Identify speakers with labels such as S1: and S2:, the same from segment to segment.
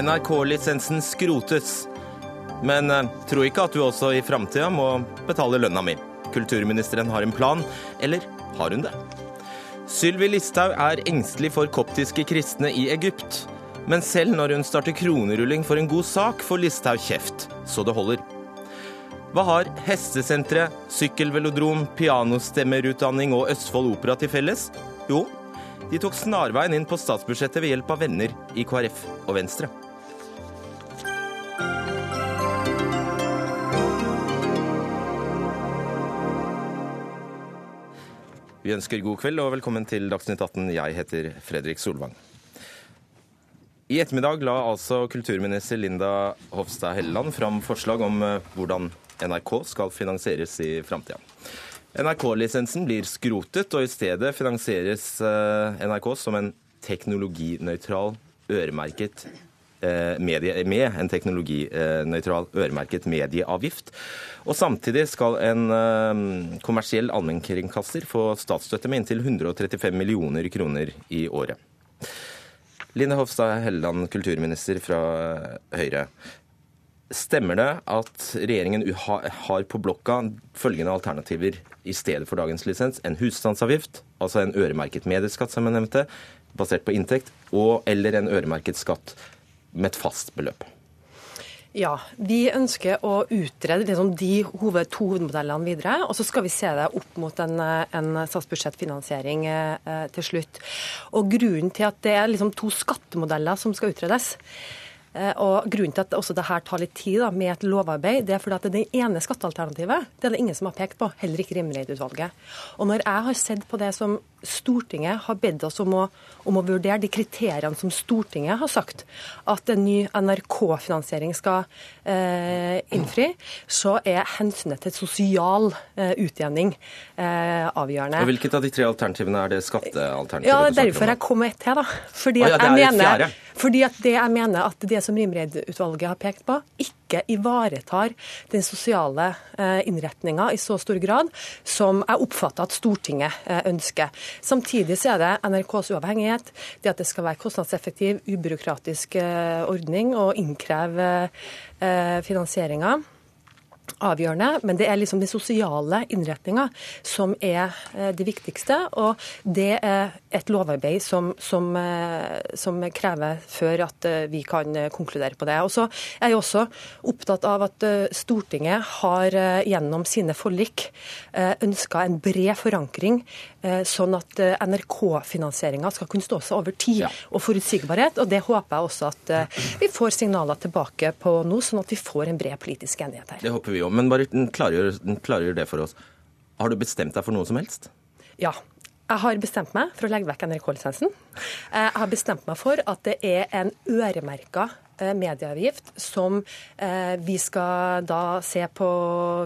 S1: NRK-lisensen skrotes. Men eh, tro ikke at du også i framtida må betale lønna mi. Kulturministeren har en plan, eller har hun det? Sylvi Listhaug er engstelig for koptiske kristne i Egypt. Men selv når hun starter kronerulling for en god sak, får Listhaug kjeft. Så det holder. Hva har hestesenteret, sykkelvelodrom, pianostemmerutdanning og Østfold Opera til felles? Jo, de tok snarveien inn på statsbudsjettet ved hjelp av venner i KrF og Venstre. Vi ønsker god kveld og velkommen til Dagsnytt 18. Jeg heter Fredrik Solvang. I ettermiddag la altså kulturminister Linda Hofstad Helleland fram forslag om eh, hvordan NRK skal finansieres i framtida. NRK-lisensen blir skrotet, og i stedet finansieres eh, NRK som en teknologinøytral øremerket medie, med en teknologinøytral øremerket medieavgift. Og samtidig skal en kommersiell allmennkringkaster få statsstøtte med inntil 135 millioner kroner i året. Line Hofstad Helleland, kulturminister fra Høyre. Stemmer det at regjeringen har på blokka følgende alternativer i stedet for dagens lisens? En husstandsavgift, altså en øremerket medieskatt, som jeg nevnte, basert på inntekt, og eller en øremerket skatt med et fast beløp?
S2: Ja, vi ønsker å utrede liksom de hoved, to hovedmodellene videre. Og så skal vi se det opp mot en, en statsbudsjettfinansiering eh, til slutt. Og Grunnen til at det er liksom to skattemodeller som skal utredes, Eh, og Grunnen til at også dette tar litt tid da, med et lovarbeid, det er fordi at det ene skattealternativet det er det ingen som har pekt på, heller ikke Rimreid-utvalget. Og når jeg har sett på det som Stortinget har bedt oss om å, om å vurdere, de kriteriene som Stortinget har sagt at en ny NRK-finansiering skal eh, innfri, så er hensynet til sosial eh, utjevning eh, avgjørende.
S1: Og Hvilket av de tre alternativene er det skattealternativet?
S2: Ja, det er Derfor jeg kom med ett til. da. Fordi,
S1: oh, ja,
S2: jeg mener, fordi at det jeg mener at det som Rimreid-utvalget har pekt på, ikke ivaretar den sosiale eh, innretninga i så stor grad som jeg oppfatter at Stortinget eh, ønsker. Samtidig så er det NRKs uavhengighet, det at det skal være kostnadseffektiv, ubyråkratisk eh, ordning å innkreve finansieringa avgjørende, men det er liksom den sosiale innretninga som er eh, det viktigste. Og det er et lovarbeid som, som, eh, som, krever før at eh, vi kan konkludere på det. Og så er jeg også opptatt av at Stortinget har gjennom sine forlik ønska en bred forankring, sånn at NRK-finansieringa skal kunne stå seg over tid og forutsigbarhet. Og det håper jeg også at vi får signaler tilbake på nå, sånn at vi får en bred politisk enighet her.
S1: Det håper vi om, men bare klargjør, klargjør det for oss. Har du bestemt deg for noe som helst?
S2: Ja. Jeg har bestemt meg for å legge vekk NRK-lisensen. Jeg har bestemt meg for at det er en øremerka eh, medieavgift som eh, vi skal da se på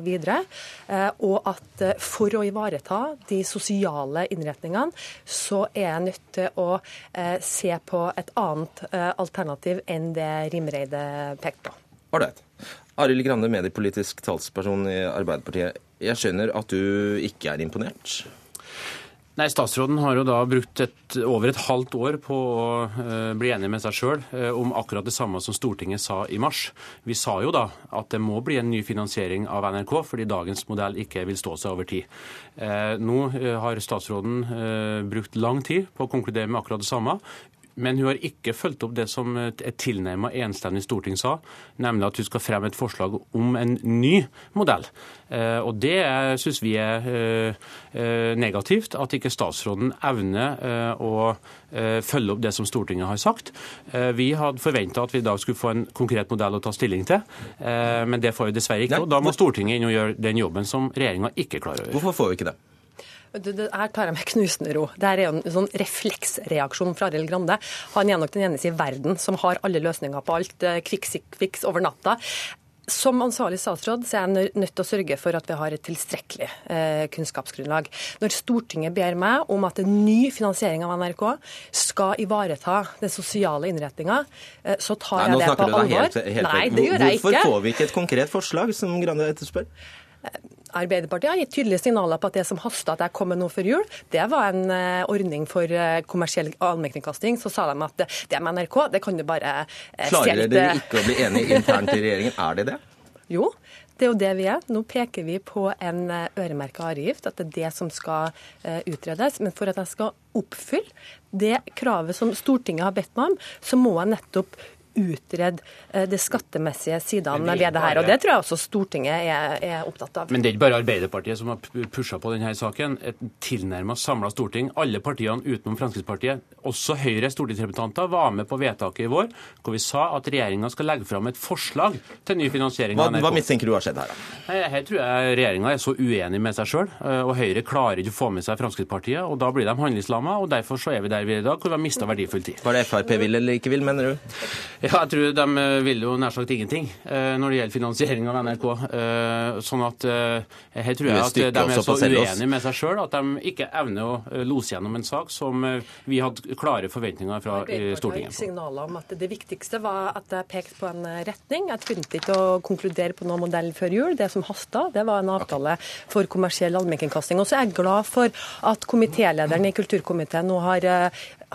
S2: videre. Eh, og at for å ivareta de sosiale innretningene, så er jeg nødt til å se på et annet alternativ enn det Rimreide pekte på.
S1: Ålreit. Arild Grande, mediepolitisk talsperson i Arbeiderpartiet. Jeg skjønner at du ikke er imponert?
S3: Nei, Statsråden har jo da brukt et, over et halvt år på å uh, bli enig med seg sjøl uh, om akkurat det samme som Stortinget sa i mars. Vi sa jo da at det må bli en ny finansiering av NRK, fordi dagens modell ikke vil stå seg over tid. Uh, nå har statsråden brukt lang tid på å konkludere med akkurat det samme, men hun har ikke fulgt opp det som et tilnærmet enstemmig storting sa, nemlig at hun skal fremme et forslag om en ny modell. Eh, og Det syns vi er eh, eh, negativt, at ikke statsråden evner å følge opp det som Stortinget har sagt. Vi hadde forventa at vi i dag skulle få en konkret modell å ta stilling til, men det får vi dessverre ikke. og Da må Stortinget inn og gjøre den jobben som regjeringa ikke klarer å gjøre.
S1: Hvorfor får vi ikke det?
S2: Det, det, her tar jeg med knusende ro. Det er en sånn refleksreaksjon fra Arild Grande. Han er nok den eneste i verden som har alle løsninger på alt. kviks over natta. Som ansvarlig statsråd så er jeg nødt til å sørge for at vi har et tilstrekkelig eh, kunnskapsgrunnlag. Når Stortinget ber meg om at en ny finansiering av NRK skal ivareta den sosiale innretninga, eh, så tar Nei, jeg det på alvor.
S1: Helt, helt Nei, det gjør jeg ikke. Hvorfor får vi ikke et konkret forslag, som Grande etterspør?
S2: Arbeiderpartiet har gitt tydelige signaler på at det som hasta at jeg kom med noe før jul, det var en uh, ordning for uh, kommersiell allmennkringkasting. Så sa de at det, med NRK, det kan du bare uh,
S1: Klarer dere ikke å bli enige internt i regjeringen? Er det det?
S2: Jo, det er jo det vi er. Nå peker vi på en øremerka avgift, at det er det som skal utredes. Men for at jeg skal oppfylle det kravet som Stortinget har bedt meg om, så må jeg nettopp utrede eh, de skattemessige sidene ved det her. Og det tror jeg også Stortinget er, er, opptatt av.
S3: Men det er ikke bare Arbeiderpartiet som har pusha på denne saken. Et tilnærma samla storting, alle partiene utenom Fremskrittspartiet, også Høyres stortingsrepresentanter, var med på vedtaket i vår hvor vi sa at regjeringa skal legge fram et forslag til ny finansiering
S1: av NRK. Hva mistenker du har skjedd her,
S3: da? Her tror jeg regjeringa er så uenig med seg sjøl, eh, og Høyre klarer ikke å få med seg Fremskrittspartiet. og Da blir de handlingslamma, og derfor så er vi der vi er i dag, hvor vi har mista verdifull tid.
S1: Hva er det Frp vil eller ikke vil, mener du?
S3: Ja, jeg tror de eh, vil jo nær sagt ingenting eh, når det gjelder finansiering av NRK. Eh, sånn at her tror jeg at de er så uenige med seg sjøl at de ikke evner å lose gjennom en sak som vi hadde klare forventninger fra Stortinget
S2: på. signaler om at Det viktigste var at jeg pekte på en retning. Jeg begynte ikke å konkludere på noen modell før jul. Det som hasta, det var en avtale for kommersiell allmennkringkasting. Og så er jeg glad for at komitélederen i kulturkomiteen nå har,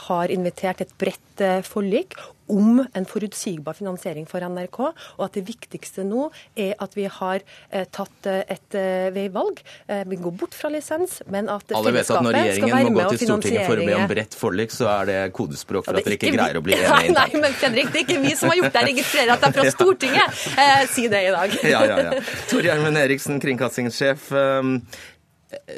S2: har invitert et bredt forlik om en forutsigbar finansiering for NRK, og at det viktigste nå er at vi har eh, tatt eh, et eh, veivalg. Eh, vi går bort fra lisens, men at
S1: Alle vet at når regjeringen må gå til Stortinget for å be om bredt forlik, så er det kodespråk for at dere ikke greier å bli enige
S2: internt. Nei, men Fredrik, det er ikke vi som har gjort det. Jeg registrerer at det er fra Stortinget. Eh, si det i dag.
S1: ja, ja, ja. Tor Gjermund Eriksen, kringkastingssjef.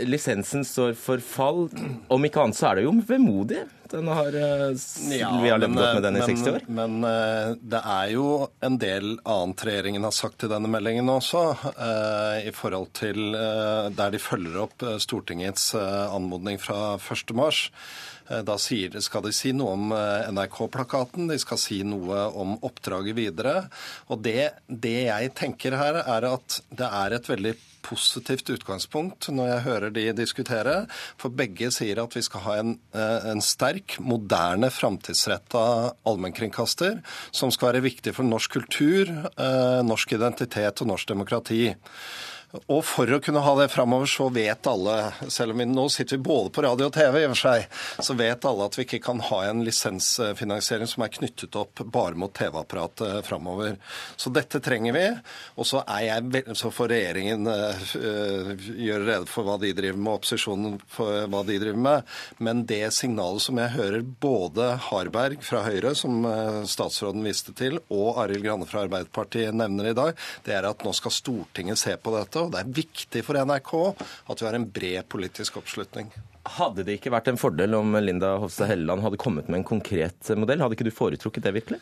S1: Lisensen står for fall. Om ikke annet så er det jo vemodig. Den har, eh, ja, vi har levd godt med den i 60 år.
S4: Men, eh, det er jo en del annet regjeringen har sagt i denne meldingen også, eh, i forhold til der de følger opp Stortingets anmodning fra 1. mars. Da skal de si noe om NRK-plakaten, de skal si noe om oppdraget videre. Og det, det jeg tenker her, er at det er et veldig positivt utgangspunkt når jeg hører de diskutere. For begge sier at vi skal ha en, eh, en sterk, moderne, framtidsretta allmennkringkaster som skal være viktig for norsk kultur, eh, norsk identitet og norsk demokrati. Og for å kunne ha det framover, så vet alle, selv om vi nå sitter vi både på radio og TV, i og for seg, så vet alle at vi ikke kan ha en lisensfinansiering som er knyttet opp bare mot TV-apparatet framover. Så dette trenger vi. Og så, så får regjeringen uh, gjøre rede for hva de driver med, opposisjonen for hva de driver med. Men det signalet som jeg hører både Harberg fra Høyre, som statsråden viste til, og Arild Grande fra Arbeiderpartiet nevner i dag, det er at nå skal Stortinget se på dette og det er viktig for NRK at vi har en bred politisk oppslutning.
S1: Hadde det ikke vært en fordel om Linda Hofstad Helleland hadde kommet med en konkret modell? Hadde ikke du foretrukket det virkelig?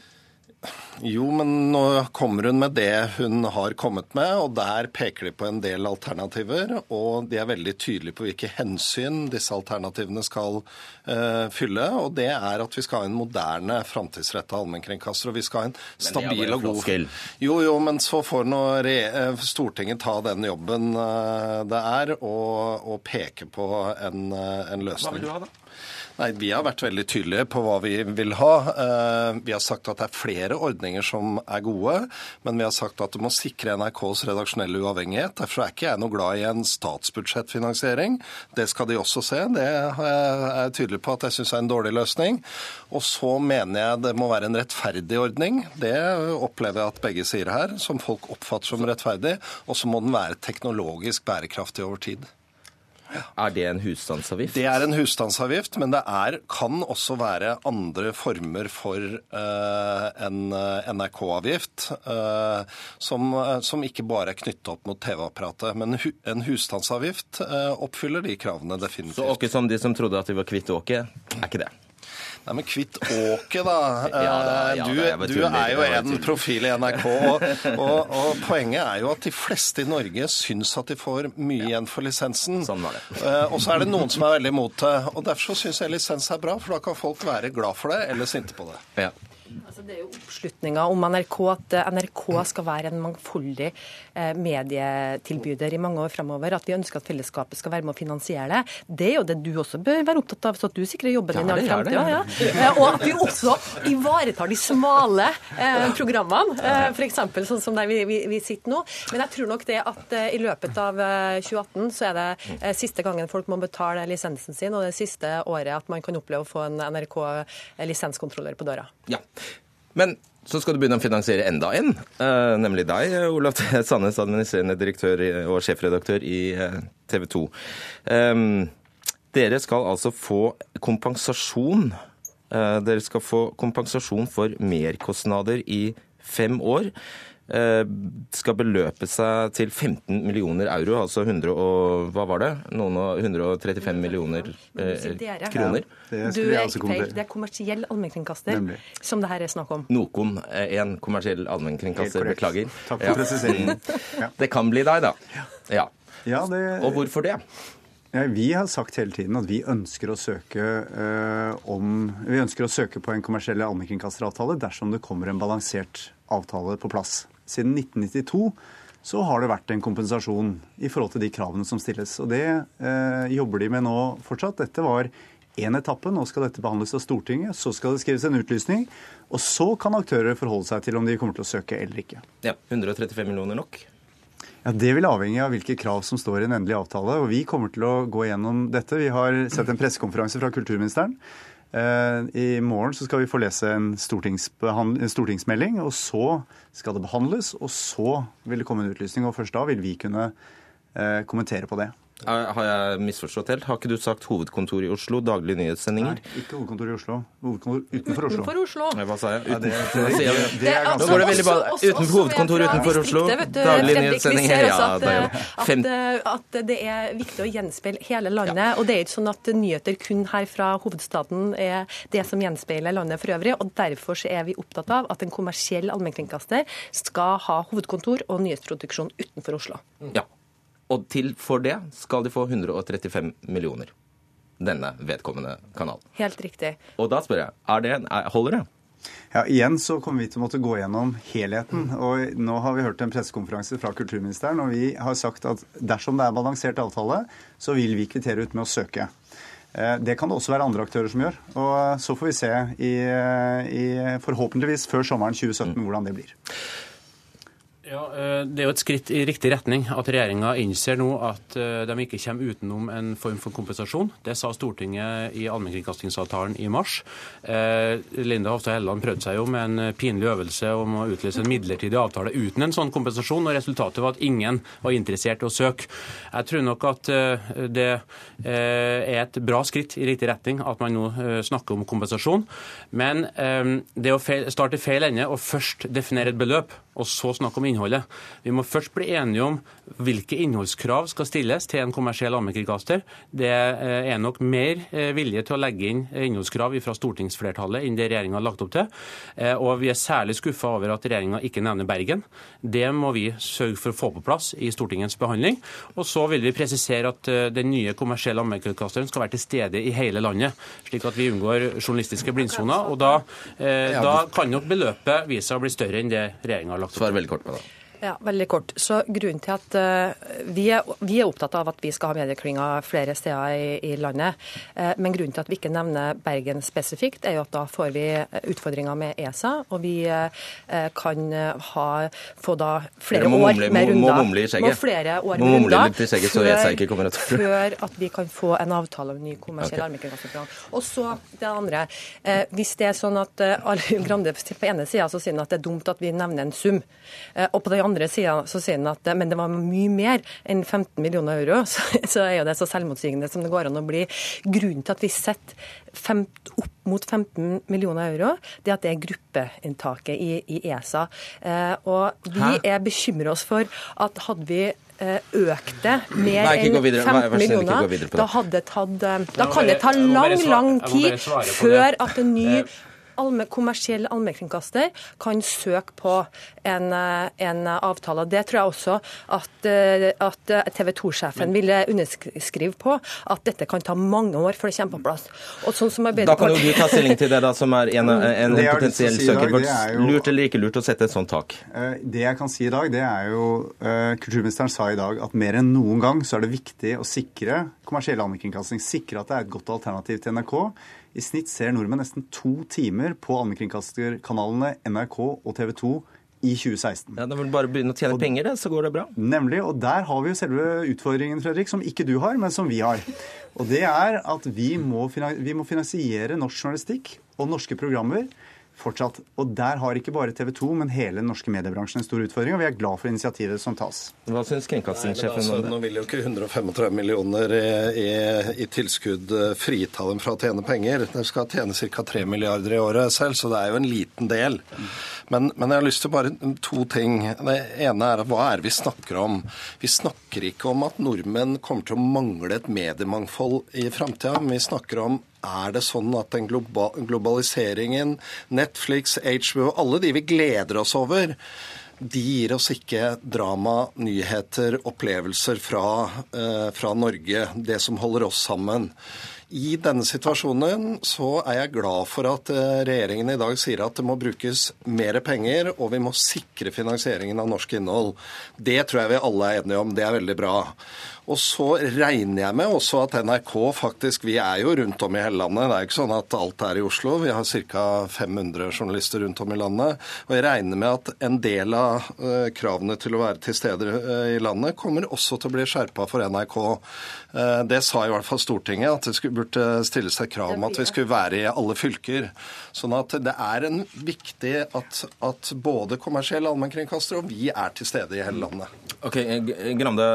S4: Jo, men nå kommer hun med det hun har kommet med, og der peker de på en del alternativer. Og de er veldig tydelige på hvilke hensyn disse alternativene skal uh, fylle. Og det er at vi skal ha en moderne, framtidsretta allmennkringkaster. Og vi skal ha en stabil og god Jo, jo, men så får nå eh, Stortinget ta den jobben uh, det er, og, og peke på en, en løsning. Hva vil du ha, da? Nei, Vi har vært veldig tydelige på hva vi vil ha. Uh, vi har sagt at det er flere ordninger som er gode, men vi har sagt at det må sikre NRKs redaksjonelle uavhengighet. Derfor er ikke jeg noe glad i en statsbudsjettfinansiering. Det skal de også se. Det er jeg tydelig på at jeg syns er en dårlig løsning. Og så mener jeg det må være en rettferdig ordning. Det opplever jeg at begge sier her, som folk oppfatter som rettferdig. Og så må den være teknologisk bærekraftig over tid.
S1: Er det en husstandsavgift?
S4: Det er en husstandsavgift, men det er, kan også være andre former for uh, en eh, NRK-avgift. Uh, som, som, ikke bare er knyttet opp mot TV-apparatet. Men hu, en husstandsavgift uh, oppfyller de kravene definitivt.
S1: Så åke som de som trodde at de var kvitt åket, er ikke det?
S4: Nei, men Kvitt Åke, da. ja, da, ja, du, da du, er jo en profil i NRK. Og, og, og, poenget er jo at de fleste i Norge syns at de får mye igjen for lisensen.
S1: Sånn var det.
S4: Uh, og så er det noen som er veldig imot det. Og derfor syns jeg lisens er bra, for da kan folk være glad for det eller sinte på det.
S1: Ja.
S2: Altså, det er jo oppslutninga om NRK, at eh, NRK skal være en mangfoldig eh, medietilbyder i mange år framover. At vi ønsker at fellesskapet skal være med å finansiere det. Det er jo det du også bør være opptatt av, så at du sikrer jobben din i all framtid. Ja. Eh, og at vi også ivaretar de smale eh, programmene, eh, f.eks. sånn som der vi, vi, vi, sitter nå. Men jeg tror nok det at eh, i løpet av 2018 så er det siste gangen folk må betale lisensen sin, og det siste året at man kan oppleve å få en NRK-lisenskontroller på døra.
S1: Ja. Men så skal du begynne å finansiere enda en, uh, nemlig deg, Olav T. Sandnes, administrerende direktør og sjefredaktør i uh, TV 2. Um, dere skal altså få kompensasjon. Dere skal få kompensasjon for merkostnader i fem år. Eh, skal beløpe seg til 15 millioner euro, altså 100 og, hva var det? Noen og 135 millioner eh, kroner.
S2: Ja, du er ikke feil. Det er kommersiell allmennkringkaster som det her er snakk om.
S1: Nokon, en kommersiell allmennkringkaster. Beklager.
S5: Takk for ja. presiseringen.
S1: Ja. Det kan bli deg, da. Ja.
S5: ja det...
S1: Og hvorfor det?
S5: Ja, vi har sagt hele tiden at vi ønsker å søke, øh, om, vi ønsker å søke på en kommersiell allmennkringkasteravtale dersom det kommer en balansert avtale på plass. Siden 1992 så har det vært en kompensasjon i forhold til de kravene som stilles. Og Det eh, jobber de med nå fortsatt. Dette var én etappe. Nå skal dette behandles av Stortinget. Så skal det skrives en utlysning. Og så kan aktører forholde seg til om de kommer til å søke eller ikke.
S1: Ja, 135 millioner nok?
S5: Ja, Det vil avhenge av hvilke krav som står i en endelig avtale. og Vi kommer til å gå gjennom dette. Vi har sett en pressekonferanse fra kulturministeren. Eh, I morgen så skal vi få lese en, en, stortingsmelding, og så skal det behandles. Og så vil det komme en utlysning, og først da vil vi kunne eh, kommentere på det.
S1: Har jeg misforstått helt? Har ikke du sagt hovedkontor i Oslo, daglige nyhetssendinger?
S5: Nei, ikke hovedkontor i Oslo. Hovedkontor utenfor Oslo.
S2: Utenfor Oslo.
S1: Hva sa jeg? Utenfor, ja, det, det, det, det, er ganske... Nå går det veldig bra. Utenfor hovedkontor utenfor Oslo, daglige nyhetssendinger.
S2: Ja, at, at, at, det er viktig å gjenspeile hele landet. Ja. Og det er ikke sånn at nyheter kun her fra hovedstaden er det som gjenspeiler landet for øvrig. og Derfor er vi opptatt av at en kommersiell allmennkringkaster skal ha hovedkontor og nyhetsproduksjon utenfor Oslo.
S1: Ja. Og til for det skal de få 135 millioner. Denne vedkommende kanalen.
S2: Helt riktig.
S1: Og da spør jeg, er det, holder det?
S5: Ja, Igjen så kommer vi til å måtte gå gjennom helheten. og Nå har vi hørt en pressekonferanse fra kulturministeren, og vi har sagt at dersom det er balansert avtale, så vil vi kvittere ut med å søke. Eh, det kan det også være andre aktører som gjør. og Så får vi se i, i forhåpentligvis før sommeren 2017 mm. hvordan det blir.
S3: Ja, eh, Det er jo et skritt i riktig retning at regjeringa innser nå at eh, de ikke kommer utenom en form for kompensasjon. Det sa Stortinget i allmennkringkastingsavtalen i mars. Eh, Linda Hofstad Helleland prøvde seg jo med en pinlig øvelse om å utlyse en midlertidig avtale uten en sånn kompensasjon, og resultatet var at ingen var interessert i å søke. Jeg tror nok at det er et bra skritt i riktig retning at man nå snakker om kompensasjon. Men det å starte feil ende og først definere et beløp, og så snakke om innholdet. Vi må først bli enige om hvilke innholdskrav skal stilles til en kommersiell allmennkringkaster. Det eh, er nok mer eh, vilje til å legge inn innholdskrav fra stortingsflertallet enn det regjeringa har lagt opp til. Eh, og vi er særlig skuffa over at regjeringa ikke nevner Bergen. Det må vi sørge for å få på plass i Stortingets behandling. Og så vil vi presisere at den nye kommersielle allmennkringkasteren skal være til stede i hele landet, slik at vi unngår journalistiske blindsoner. Og da, da kan nok beløpet vise seg å bli større enn det regjeringa har lagt opp til.
S1: Svar veldig kort på det.
S2: Ja, veldig kort. Så Grunnen til at uh, vi, er, vi, er, opptatt av at vi skal ha medieklynger flere steder i, i, landet, uh, men grunnen til at vi ikke nevner Bergen spesifikt, er jo at da får vi utfordringer med ESA, og vi uh, kan ha, få da flere år mumle, med runder.
S1: Må mumle i skjegget.
S2: flere år med runder
S1: skjegget, før,
S2: før, at vi kan få en avtale om ny kommersiell okay. allmennkringkastingsprogram. Og så det andre. hvis det er sånn at Arve Grande på ene sida så sier han at det er dumt at vi nevner en sum, og på den andre andre sida så sier han at men det var mye mer enn 15 millioner euro. Så, så er jo det så selvmotsigende som det går an å bli. Grunnen til at vi setter fem, opp mot 15 millioner euro, det er at det er gruppeinntaket i, i ESA. Eh, og vi Hæ? er bekymra oss for at hadde vi eh, økte mer enn 15 millioner, da, hadde tatt, eh, da kan det ta lang, lang tid før at en ny allme, kommersiell allmennkringkaster kan søke på en, eh, en avtale. Det tror jeg også at, eh, at TV 2-sjefen ville underskrive på, at dette kan ta mange år før det kommer på plass.
S1: Og sånn som Da kan jo du ta stilling til det, da, som er en, en, en potensiell si søker. Dag, jo, lurt eller ikke lurt å sette et sånt tak?
S5: Det jeg kan si i dag, det er jo Kulturministeren sa i dag at mer enn noen gang så er det viktig å sikre kommersiell allmennkringkasting. Sikre at det er et godt alternativ til NRK. I snitt ser nordmenn nesten to timer på allmennkringkasterkanalene NRK og TV 2 i 2016. Ja,
S1: vil du bare begynne å tjene og, penger, det, så går det bra.
S5: Nemlig. Og der har vi jo selve utfordringen, Fredrik, som ikke du har, men som vi har. Og det er at vi må, vi må finansiere norsk journalistikk og norske programmer fortsatt. Og der har ikke bare TV 2, men hele den norske mediebransjen en stor utfordring. Og vi er glad for initiativet som tas.
S1: Hva syns kringkastingssjefen altså,
S4: om det? Nå vil jo ikke 135 millioner i, i, i, tilskudd eh, frita dem fra å tjene penger. De skal tjene ca. 3 milliarder i året selv, så det er jo en liten del. Men, men, jeg har lyst til bare to ting. Det ene er hva er det vi snakker om? Vi snakker ikke om at nordmenn kommer til å mangle et mediemangfold i framtida. Men vi snakker om er det sånn at den globaliseringen, Netflix, HBO, alle de vi gleder oss over, de gir oss ikke drama, nyheter, opplevelser fra, eh, fra Norge, det som holder oss sammen. I denne situasjonen så er jeg glad for at eh, regjeringen i dag sier at det må brukes mer penger, og vi må sikre finansieringen av norsk innhold. Det tror jeg vi alle er enige om. Det er veldig bra. Og så regner jeg med også at NRK faktisk Vi er jo rundt om i hele landet. Det er ikke sånn at alt er i Oslo. Vi har ca. 500 journalister rundt om i landet. Og jeg regner med at en del av uh, kravene til å være til stede uh, i landet kommer også til å bli skjerpa for NRK. Uh, det sa i hvert fall Stortinget, at det burde stilles et krav om at vi skulle være i alle fylker. Sånn at det er en viktig at, at både kommersielle allmennkringkastere og vi er til stede i hele landet.
S1: Ok, Grande,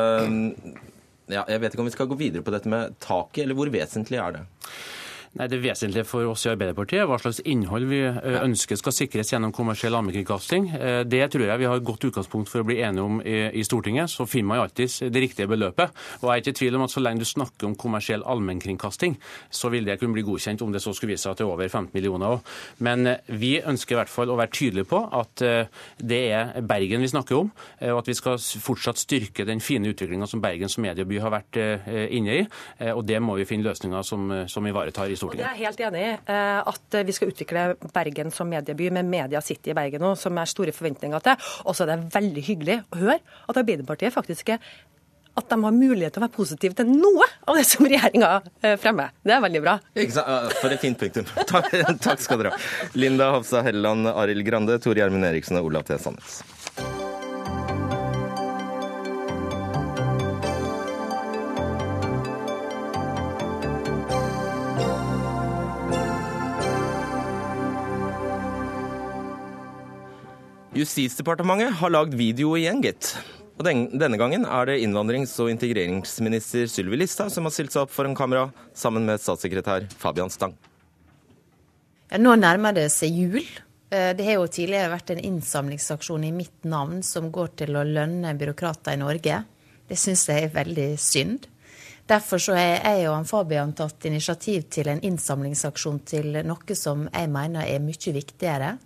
S1: ja, jeg vet ikke om vi skal gå videre på dette med taket, eller hvor vesentlig er det?
S3: Nei, Det vesentlige for oss i Arbeiderpartiet er hva slags innhold vi eh, ønsker skal sikres gjennom kommersiell allmennkringkasting. Eh, det tror jeg vi har et godt utgangspunkt for å bli enige om i, Stortinget. Så finner man alltid det riktige beløpet. Og jeg er ikke i tvil om at så lenge du snakker om kommersiell allmennkringkasting, så vil det kunne bli godkjent om det så skulle vise seg at det er over 15 millioner òg. Men eh, vi ønsker i hvert fall å være tydelige på at det er Bergen vi snakker om, og at vi skal fortsatt styrke den fine utviklinga som Bergen som medieby har vært inne i. Og det må vi finne løsninger som, som ivaretar i Stortinget. Stortinget.
S2: Jeg er helt enig i eh, at vi skal utvikle Bergen som medieby med Media City i Bergen nå, som er store forventninger til. Og så er det veldig hyggelig å høre at Arbeiderpartiet faktisk er at de har mulighet til å være positive til noe av det som regjeringa eh, fremmer. Det er veldig bra.
S1: For et fint punktum. Takk, takk skal dere ha. Linda Hofstad Helleland, Arild Grande, Tore Gjermund Eriksen og Olav T. Sandnes. Justisdepartementet har lagd video igjen, gitt. Og Denne gangen er det innvandrings- og integreringsminister Sylvi Listhaug som har stilt seg opp foran kamera sammen med statssekretær Fabian Stang.
S6: Ja, nå nærmer det seg jul. Eh, det har jo tidligere vært en innsamlingsaksjon i mitt navn som går til å lønne byråkrater i Norge. Det syns jeg er veldig synd. Derfor så har jeg og Fabian tatt initiativ til en innsamlingsaksjon til noe som jeg mener er mye viktigere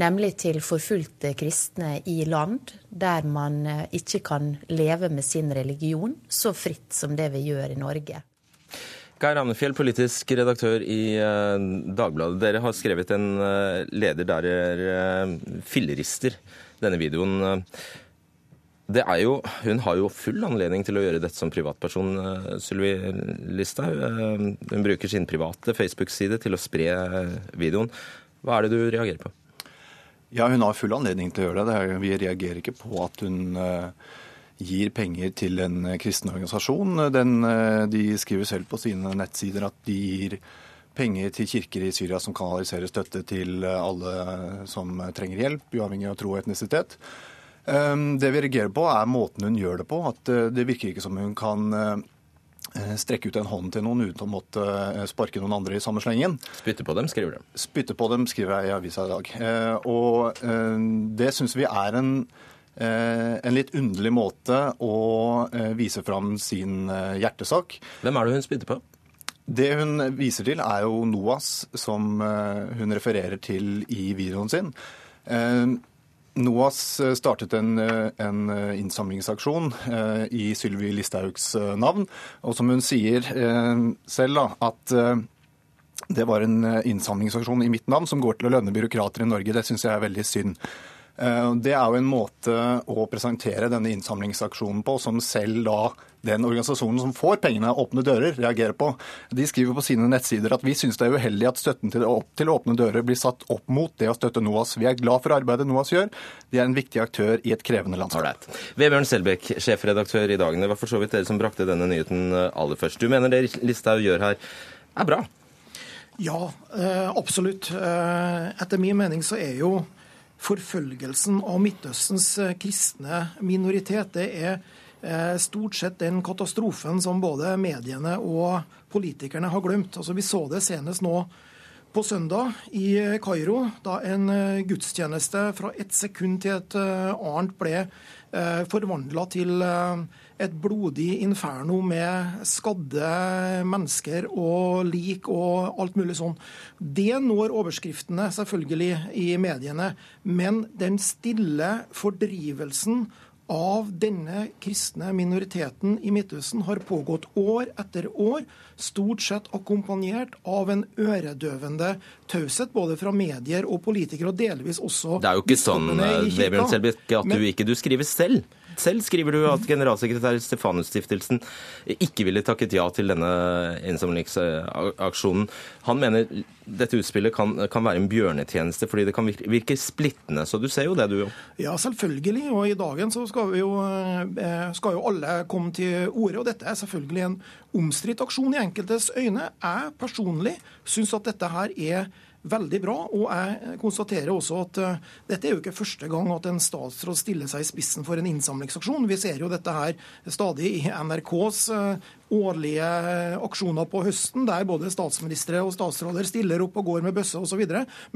S6: nemlig til forfulgte kristne i land der man eh, ikke kan leve med sin religion så fritt som det vi gjør i Norge.
S1: Geir Amnefjell, politisk redaktør i eh, Dagbladet. Dere har skrevet en eh, leder der dere fillerister denne videoen. Jo, hun har jo full anledning til å gjøre dette som privatperson, Sylvi Listhaug. Hun bruker sin private Facebook-side til å spre videoen. Hva er det du reagerer på?
S7: Ja, hun har full anledning til å gjøre det. Vi reagerer ikke på at hun eh, gir penger til en eh, kristen organisasjon. Den, eh, de skriver selv på sine nettsider at de gir penger til kirker i Syria som kanaliserer støtte til alle som trenger hjelp, uavhengig av tro og etnisitet. Det vi reagerer på, er måten hun gjør det på. At det virker ikke som hun kan strekke ut en hånd til noen uten å måtte eh, sparke noen andre i samme slengen.
S1: Spytte på dem, skriver du.
S7: Spytte på dem, skriver jeg i avisa i dag. Eh, og det syns vi er en, en litt underlig måte å vise fram sin hjertesak.
S1: Hvem er det hun spytter på?
S7: Det hun viser til, er jo NOAS, som hun refererer til i videoen sin. NOAS startet en, en innsamlingsaksjon i Sylvi Listhaugs navn. Og som hun sier selv, da, at det var en innsamlingsaksjon i mitt navn som går til å lønne byråkrater i Norge. Det syns jeg er veldig synd. Eh, det er jo en måte å presentere denne innsamlingsaksjonen på som selv da den organisasjonen som får pengene, Åpne dører, reagerer på. De skriver på sine nettsider at vi syns det er uheldig at støtten til, til Åpne dører blir satt opp mot det å støtte NOAS. Vi er glad for arbeidet NOAS gjør. De er en viktig aktør i et krevende landskap.
S1: Right. Vebjørn Selbekk, sjefredaktør i Dagen. Det var for så vidt dere som brakte denne nyheten eh, aller først. Du mener det Listhaug gjør her, er bra?
S8: Ja, eh, absolutt. Etter min mening så er jo forfølgelsen av Midtøstens eh, kristne minoritet. Det er eh, stort sett den katastrofen som både mediene og politikerne har glemt. Altså, vi så det senest nå på søndag i eh, Kairo, da en gudstjeneste fra ett sekund til et annet ble forvandla til et blodig inferno med skadde mennesker og lik og alt mulig sånn. Det når overskriftene selvfølgelig i mediene, men den stille fordrivelsen av denne kristne minoriteten i Midtøsten har pågått år etter år, stort sett akkompagnert av en øredøvende taushet både fra medier og politikere, og delvis også
S1: Det er jo ikke sånn Vebjørn Selbekk, at du ikke du skriver selv. Selv skriver du at generalsekretær Stefanus-stiftelsen ikke ville takket ja til denne innsamlingsaksjonen. Han mener dette utspillet kan, kan, være en bjørnetjeneste fordi det kan virke, splittende. Så du ser jo det, du òg.
S8: Ja, selvfølgelig. Og i dagen så skal, jo, eh, skal jo alle komme til orde. Og dette er selvfølgelig en omstridt aksjon i enkeltes øyne. Jeg personlig syns at dette her er veldig bra. Og jeg konstaterer også at uh, dette er jo ikke første gang at en statsråd stiller seg i spissen for en innsamlingsaksjon. Vi ser jo dette her stadig i NRKs uh, årlige aksjoner på høsten, der både statsministre og statsråder stiller opp og går med bøsse osv.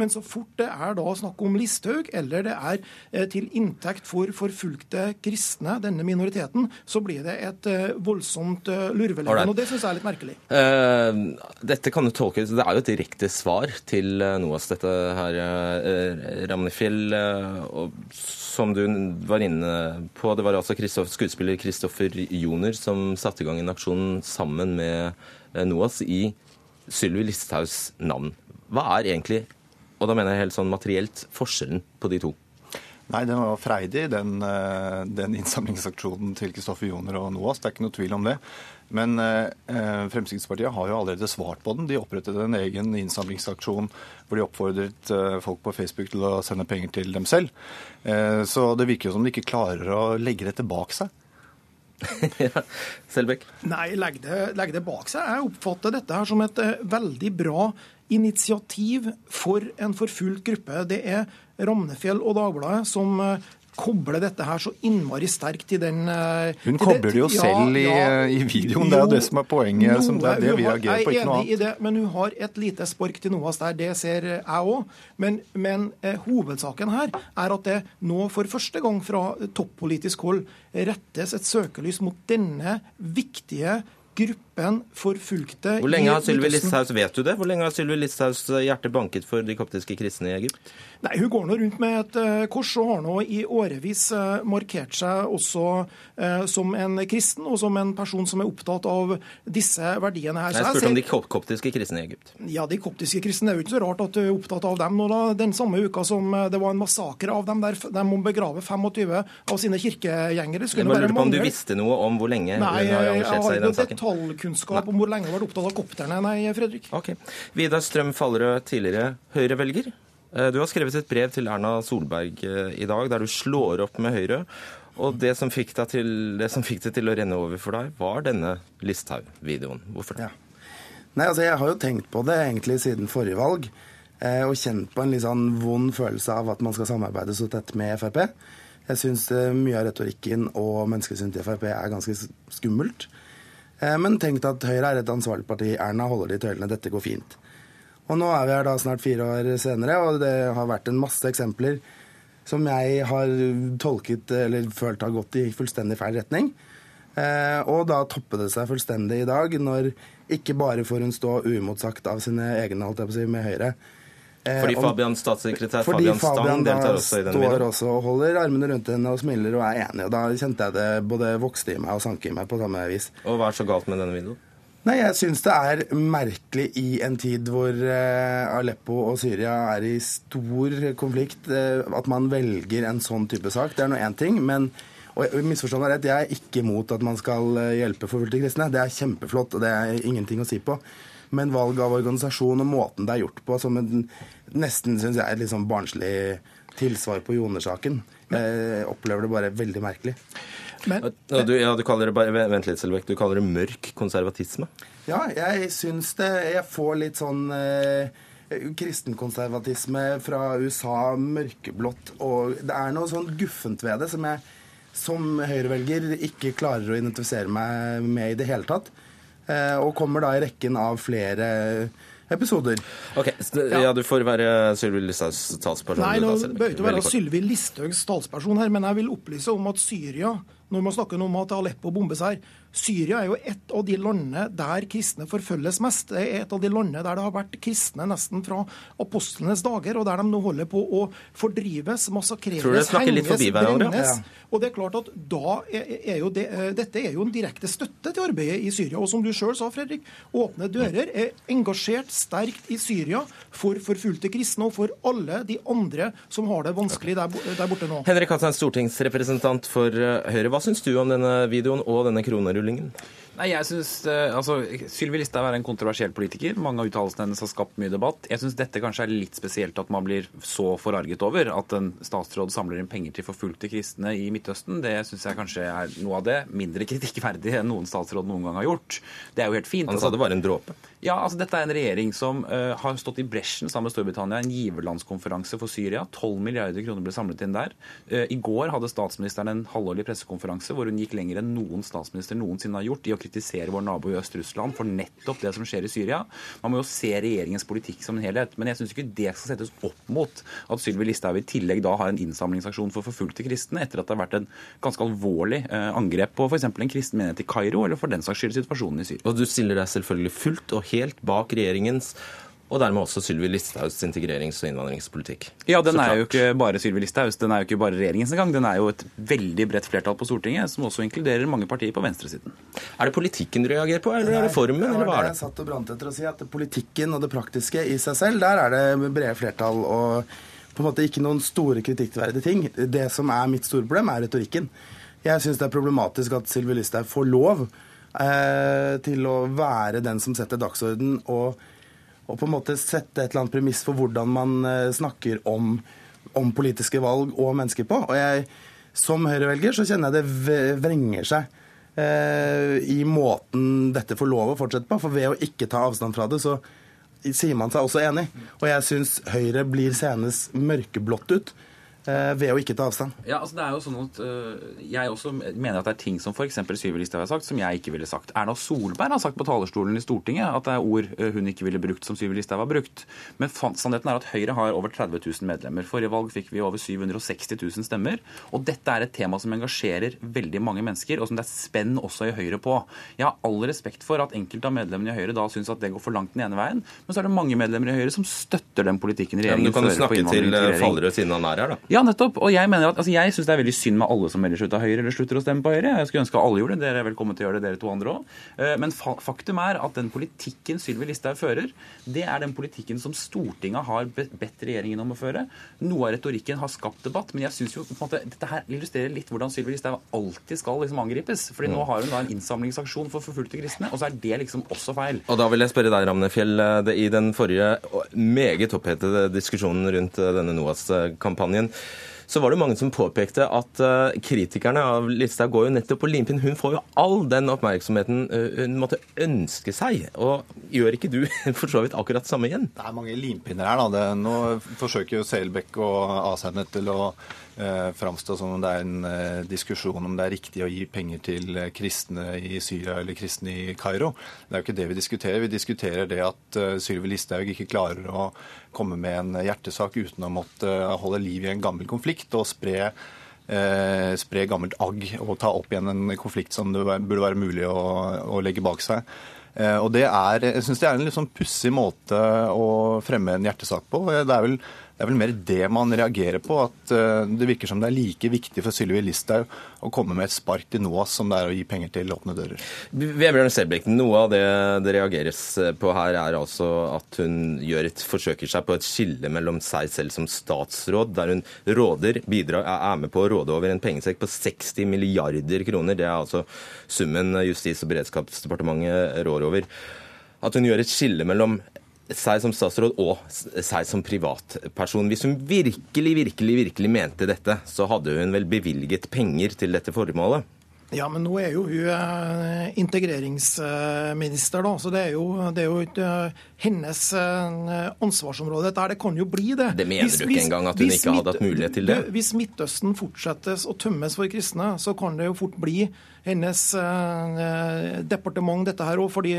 S8: Men så fort det er da snakk om Listhaug, eller det er eh, til inntekt for forfulgte kristne, denne minoriteten, så blir det et eh, voldsomt eh, lurveleven. Og det syns jeg er litt merkelig.
S1: Uh, dette kan jo tolkes Det er jo et direkte svar til NOAS, dette her, uh, Ramnefjell. Uh, som du var inne på, det var altså skuespiller Kristoffer Joner som satte i gang en aksjon sammen med eh, NOAS i Sylvi Listhaugs navn. Hva er egentlig, og da mener jeg helt sånn materielt, forskjellen på de to?
S7: Nei, den var freidig, den, eh, den innsamlingsaksjonen til Kristoffer Joner og NOAS. Det er ikke noe tvil om det. Men eh, Fremskrittspartiet har jo allerede svart på den. De opprettet en egen innsamlingsaksjon hvor de oppfordret eh, folk på Facebook til å sende penger til dem selv. Eh, så det virker jo som de ikke klarer å legge det tilbake seg.
S1: ja, Selbekk?
S8: Nei, legg det, legg det, bak seg. Jeg oppfatter dette her som et uh, veldig bra initiativ for en forfulgt gruppe. Det er Ramnefjell og Dagbladet som uh, koble dette her så innmari sterkt til den
S7: uh, Hun kobler det jo ja, selv i, ja, i videoen, jo, det er jo det som er poenget. Noe, som det er det vi reagerer på, ikke noe annet.
S8: Det, men hun har et lite spark til NOAS der, det ser jeg òg. Men, men eh, hovedsaken her er at det nå for første gang fra toppolitisk hold rettes et søkelys mot denne viktige gruppen forfulgte
S1: Hvor lenge har Sylvi Listhaus vet du det? Hvor lenge har Sylvi Listhaugs hjerte banket for de koptiske kristne i Egypt?
S8: Nei, Hun går nå rundt med et uh, kors og har nå i årevis uh, markert seg også eh, som en kristen og som en person som er opptatt av disse verdiene her.
S1: Så jeg spurte om de koptiske kristne i Egypt.
S8: Ja, de koptiske kristne. Det er jo ikke så rart at du er opptatt av dem. nå da, den samme uka som det var en massakre av dem der de må begrave 25 av sine kirkegjengere
S1: Jeg bare lurte på om du visste noe om hvor lenge
S8: Nei,
S1: hun har engasjert seg i den
S8: saken? Detaljkunnskap om hvor lenge du har vært opptatt av kopterne, nei, Fredrik.
S1: Ok. Vidar Strøm Fallerød, tidligere Høyre-velger. Eh, du har skrevet et brev til Erna Solberg eh, i dag der du slår opp med Høyre. Og det som fikk, til, det som fikk det til å renne over for deg, var denne Listhaug-videoen. Hvorfor det? Ja.
S9: Nei, altså Jeg har jo tenkt på det egentlig siden forrige valg. Eh, og kjent på en litt sånn vond følelse av at man skal samarbeide så tett med Frp. Jeg syns mye av retorikken og menneskesynet til Frp er ganske skummelt. Men tenk at Høyre er et ansvarlig parti. Erna holder de tøylene. Dette går fint. Og nå er vi her da snart fire år senere, og det har vært en masse eksempler som jeg har tolket eller følt har gått i fullstendig feil retning. Eh, og da topper det seg fullstendig i dag, når ikke bare får hun stå uimotsagt av sine egne, holdt jeg på å si, med Høyre.
S1: Eh, fordi Fabian, statssekretær
S9: fordi
S1: Fabian Stang deltar også i den
S9: videoen. står også og holder armene rundt henne og smiler og er enig. Og da kjente jeg det både vokste i meg og sank i meg på samme vis.
S1: Og hva er så galt med denne videoen?
S9: Nei, jeg syns det er merkelig i en tid hvor eh, Aleppo og Syria er i stor konflikt, eh, at man velger en sånn type sak. Det er nå én ting. men og misforstå meg rett, Jeg er ikke imot at man skal hjelpe forfulgte kristne. Det er kjempeflott, og det er ingenting å si på. Men valg av organisasjon og måten det er gjort på, som en, nesten synes jeg er et litt sånn barnslig tilsvar på Joner-saken. Jeg opplever det bare veldig merkelig.
S1: Men, du, ja, du kaller det bare, Vent litt, Selvek. Du kaller det mørk konservatisme?
S9: Ja, jeg syns det. Jeg får litt sånn eh, kristenkonservatisme fra USA, mørkeblått, og det er noe sånn guffent ved det som jeg som høyrevelger ikke klarer å identifisere meg med i det hele tatt. Eh, og kommer da i rekken av flere episoder.
S1: Ok, ja. ja, Du får være Sylvi Listhaugs talsperson.
S8: Nei, nå bør ikke være Sylvi Listhaugs talsperson her, men jeg vil opplyse om at Syria, når man snakker om at Aleppo bombes her, Syria er jo et av de landene der kristne forfølges mest. Det er et av de landene der det har vært kristne nesten fra apostlenes dager, og der de nå holder på å fordrives, massakreres, henges, brennes. Og det er klart at da er, jo det, eh, Dette er jo en direkte støtte til arbeidet i Syria. Og som du sjøl sa, Fredrik, Åpne dører er engasjert sterkt i Syria for forfulgte kristne og for alle de andre som har det vanskelig der, der borte nå.
S1: Henrik Hatten, stortingsrepresentant for eh, Høyre. Hva syns du om denne videoen og denne kronerullingen? Rullingen?
S10: Nei, jeg synes, eh, altså, Sylvi Listhaug er en kontroversiell politiker. Mange av uttalelsene hennes har skapt mye debatt. Jeg syns dette kanskje er litt spesielt at man blir så forarget over at en statsråd samler inn penger til forfulgte kristne i Midtøsten. Det syns jeg kanskje er noe av det mindre kritikkverdig enn noen statsråd noen gang har gjort. Det er jo helt fint.
S1: Han sa det var en dråpe.
S10: Ja, altså dette er en regjering som uh, har stått i bresjen sammen med Storbritannia. En giverlandskonferanse for Syria. 12 milliarder kroner ble samlet inn der. Uh, I går hadde statsministeren en halvårlig pressekonferanse hvor hun gikk lenger enn noen statsminister noensinne har gjort i å kritisere vår nabo i Øst-Russland for nettopp det som skjer i Syria. Man må jo se regjeringens politikk som en helhet. Men jeg syns ikke det skal settes opp mot at Sylvi Listhaug i tillegg da har en innsamlingsaksjon for forfulgte kristne, etter at det har vært en ganske alvorlig uh, angrep på f.eks. en kristen menighet i Kairo, eller for den saks skyld situasjonen i Syria.
S1: Og du stiller deg selvfølgelig fullt og helt bak regjeringens og dermed også Sylvi Listhaugs integrerings- og innvandringspolitikk.
S10: Ja, den er jo ikke bare Sylvi Listhaugs, den er jo ikke bare regjeringens engang. Den er jo et veldig bredt flertall på Stortinget, som også inkluderer mange partier på venstresiden.
S1: Er det politikken du reagerer på, eller er det formen, eller hva er det?
S9: Jeg satt og brant etter å si at Politikken og det praktiske i seg selv, der er det brede flertall. og på en måte ikke noen store kritikkverdige ting. Det som er mitt store problem, er retorikken. Jeg syns det er problematisk at Sylvi Listhaug får lov eh, til å være den som setter dagsorden og, og, på en måte sette et eller annet premiss for hvordan man eh, snakker om, om, politiske valg og mennesker på. Og jeg, som Høyre-velger så kjenner jeg det vrenger seg eh, i måten dette får lov å fortsette på. For ved å ikke ta avstand fra det, så sier man seg også enig. Og jeg syns Høyre blir senest mørkeblått ut ved å ikke ta avstand?
S10: Ja, altså det er jo sånn at uh, Jeg også mener at det er ting som f.eks. Syvi Listhaug har sagt, som jeg ikke ville sagt. Erna Solberg har sagt på talerstolen i Stortinget at det er ord uh, hun ikke ville brukt som Syvi Listhaug har brukt. Men sannheten er at Høyre har over 30 000 medlemmer. Forrige valg fikk vi over 760 000 stemmer. Og dette er et tema som engasjerer veldig mange mennesker, og som det er spenn også i Høyre på. Jeg har all respekt for at enkelte av medlemmene i Høyre da syns at det går for langt den ene veien, men så er det mange medlemmer i Høyre som støtter den politikken regjeringen
S1: fører ja, men Du kan jo snakke til Fallerød siden han er her, da.
S10: Ja, nettopp. Og jeg mener at, altså jeg syns det er veldig synd med alle som melder seg ut av Høyre eller slutter å stemme på Høyre. Jeg skulle ønske alle gjorde det. Dere er velkommen til å gjøre det, dere to andre òg. Eh, men faktum er at den politikken Sylvi Listhaug fører, det er den politikken som Stortinget har bedt regjeringen om å føre. Noe av retorikken har skapt debatt, men jeg syns jo på en måte, dette her illustrerer litt hvordan Sylvi Listhaug alltid skal liksom angripes. Fordi nå har hun da en innsamlingsaksjon for forfulgte kristne, og så er det liksom også feil.
S1: Og da vil jeg spørre deg, Ramnefjell. I den forrige meget opphetede diskusjonen rundt denne NOAS-kampanjen så var det mange som påpekte at uh, kritikerne av Listhaug går jo nettopp på limpinn. Hun får jo all den oppmerksomheten uh, hun måtte ønske seg. Og gjør ikke du for så vidt akkurat samme igjen?
S7: Det er mange limpinner her. da. Det, nå forsøker jo Selbekk og Asheim til å eh, framstå som om det er en eh, diskusjon om det er riktig å gi penger til eh, kristne i Syria eller kristne i Kairo. Det er jo ikke det vi diskuterer. Vi diskuterer det at eh, Sylvi Listhaug ikke klarer å komme med en hjertesak uten å måtte holde liv i en gammel konflikt og spre eh, spre gammelt agg og ta opp igjen en konflikt som det burde være mulig å, å legge bak seg. Eh, og det er, Jeg syns det er en litt sånn pussig måte å fremme en hjertesak på. Det er vel det er vel mer det man reagerer på. At uh, det virker som det er like viktig for Sylvi Listhaug å komme med et spark til NOAS som det er å gi penger til åpne dører.
S1: Vebjørn Selbekk, noe av det det reageres på her, er altså at hun gjør et, forsøker seg på et skille mellom seg selv som statsråd, der hun råder, bidrar, er med på å råde over en pengesekk på 60 milliarder kroner. Det er altså summen Justis- og beredskapsdepartementet rår over. At hun gjør et skille mellom seg som statsråd og seg som privatperson. Hvis hun virkelig, virkelig, virkelig mente dette, så hadde hun vel bevilget penger til dette formålet?
S8: Ja, men nå er jo hun eh, integreringsminister, da. Så det er jo, det er jo ikke eh, hennes eh, ansvarsområde. Dette det kan jo bli det.
S1: Det mener hvis, du ikke engang at hun ikke hadde hatt mulighet til det?
S8: Hvis Midtøsten fortsettes å tømmes for kristne, så kan det jo fort bli hennes eh, departement, dette her òg. Fordi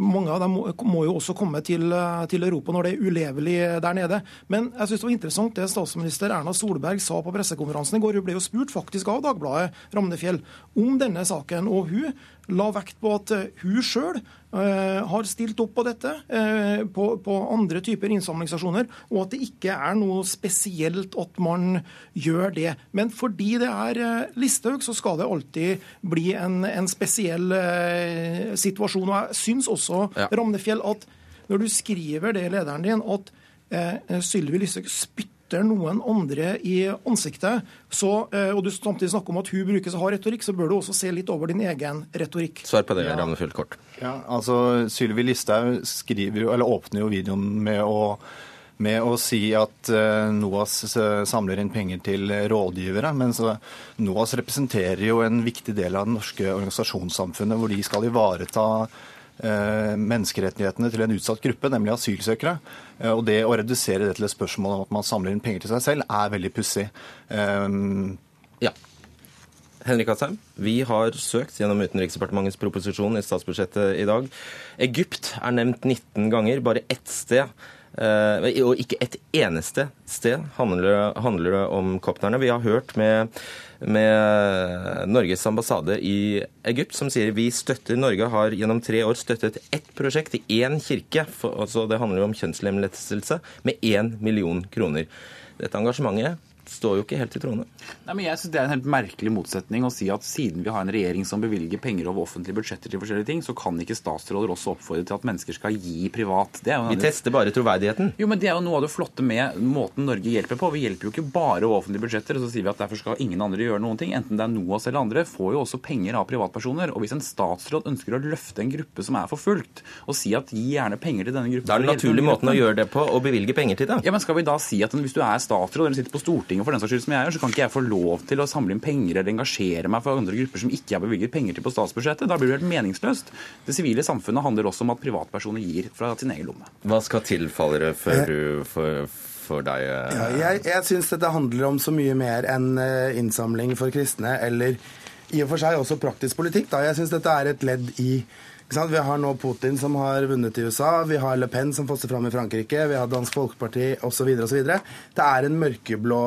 S8: mange av dem må, jo også komme til, til, Europa når det er ulevelig der nede. Men jeg syns det var interessant det statsminister Erna Solberg sa på pressekonferansen i går. Hun ble jo spurt faktisk av Dagbladet Ramnefjell om denne saken. og hun la vekt på at eh, hun sjøl uh, har stilt opp på dette uh, på, på, andre typer innsamlingsstasjoner, og at det ikke er noe spesielt at man gjør det. Men fordi det er Listhaug, så skal det alltid bli en, en spesiell situasjon. Og jeg syns også, ja. Ramnefjell, at når du skriver det i lederen din, at eh, Sylvi Listhaug spytter dytter noen andre i ansiktet, så, eh, og du samtidig snakker om at hun bruker så hard retorikk, så bør du også se litt over din egen retorikk.
S1: Svar på det, ja. Ramnefjell kort.
S7: Ja, altså Sylvi Listhaug åpner jo videoen med å med å si at uh, NOAS samler inn penger til rådgivere. Men NOAS representerer jo en viktig del av det norske organisasjonssamfunnet, hvor de skal ivareta Eh, menneskerettighetene til en utsatt gruppe, nemlig asylsøkere. Eh, og det å redusere det til et spørsmål om at man samler inn penger til seg selv, er veldig pussig.
S1: Um, ja. Henrik Asheim, vi har søkt gjennom Utenriksdepartementets proposisjon i statsbudsjettet i dag. Egypt er nevnt 19 ganger, bare ett sted. Og ikke et eneste sted handler, handler det om kopterne. Vi har hørt med med Norges ambassade i Egypt, som sier vi støtter Norge har gjennom tre år støttet ett prosjekt i én kirke, for, altså det handler jo om kjønnslemlestelse, med én million kroner. Dette engasjementet står jo ikke helt i troende.
S10: Nei, men jeg synes Det er en helt merkelig motsetning å si at siden vi har en regjering som bevilger penger over offentlige budsjetter til forskjellige ting, så kan ikke statsråder også oppfordre til at mennesker skal gi privat.
S1: vi tester bare troverdigheten.
S10: Jo, men Det er jo noe av det flotte med måten Norge hjelper på. Vi hjelper jo ikke bare over offentlige budsjetter, og så sier vi at derfor skal ingen andre gjøre noen ting. Enten det er NOAS eller andre, får jo også penger av privatpersoner. Og hvis en statsråd ønsker å løfte en gruppe som er forfulgt, og si at gi gjerne penger til denne gruppen
S1: Da er den naturlige måten å gjøre det på å bevilge penger til det.
S10: Ja, men skal vi da si at hvis du er statsråd eller sitter på Stortinget for den saks skyld som jeg gjør, så kan ikke jeg få lov til å samle inn penger eller engasjere meg for andre grupper som ikke har bevilget penger til på statsbudsjettet. Da blir det helt meningsløst. Det sivile samfunnet handler også om at privatpersoner gir fra sin egen lomme.
S1: Hva skal tilfalle det før du får for deg? Eh?
S9: Ja, jeg jeg syns dette handler om så mye mer enn eh, innsamling for kristne, eller i og for seg også praktisk politikk. Da. Jeg syns dette er et ledd i vi har nå Putin som har vunnet i USA, vi har Le Pen som fosser fram i Frankrike, vi har Dansk Folkeparti osv. osv. Det er en mørkeblå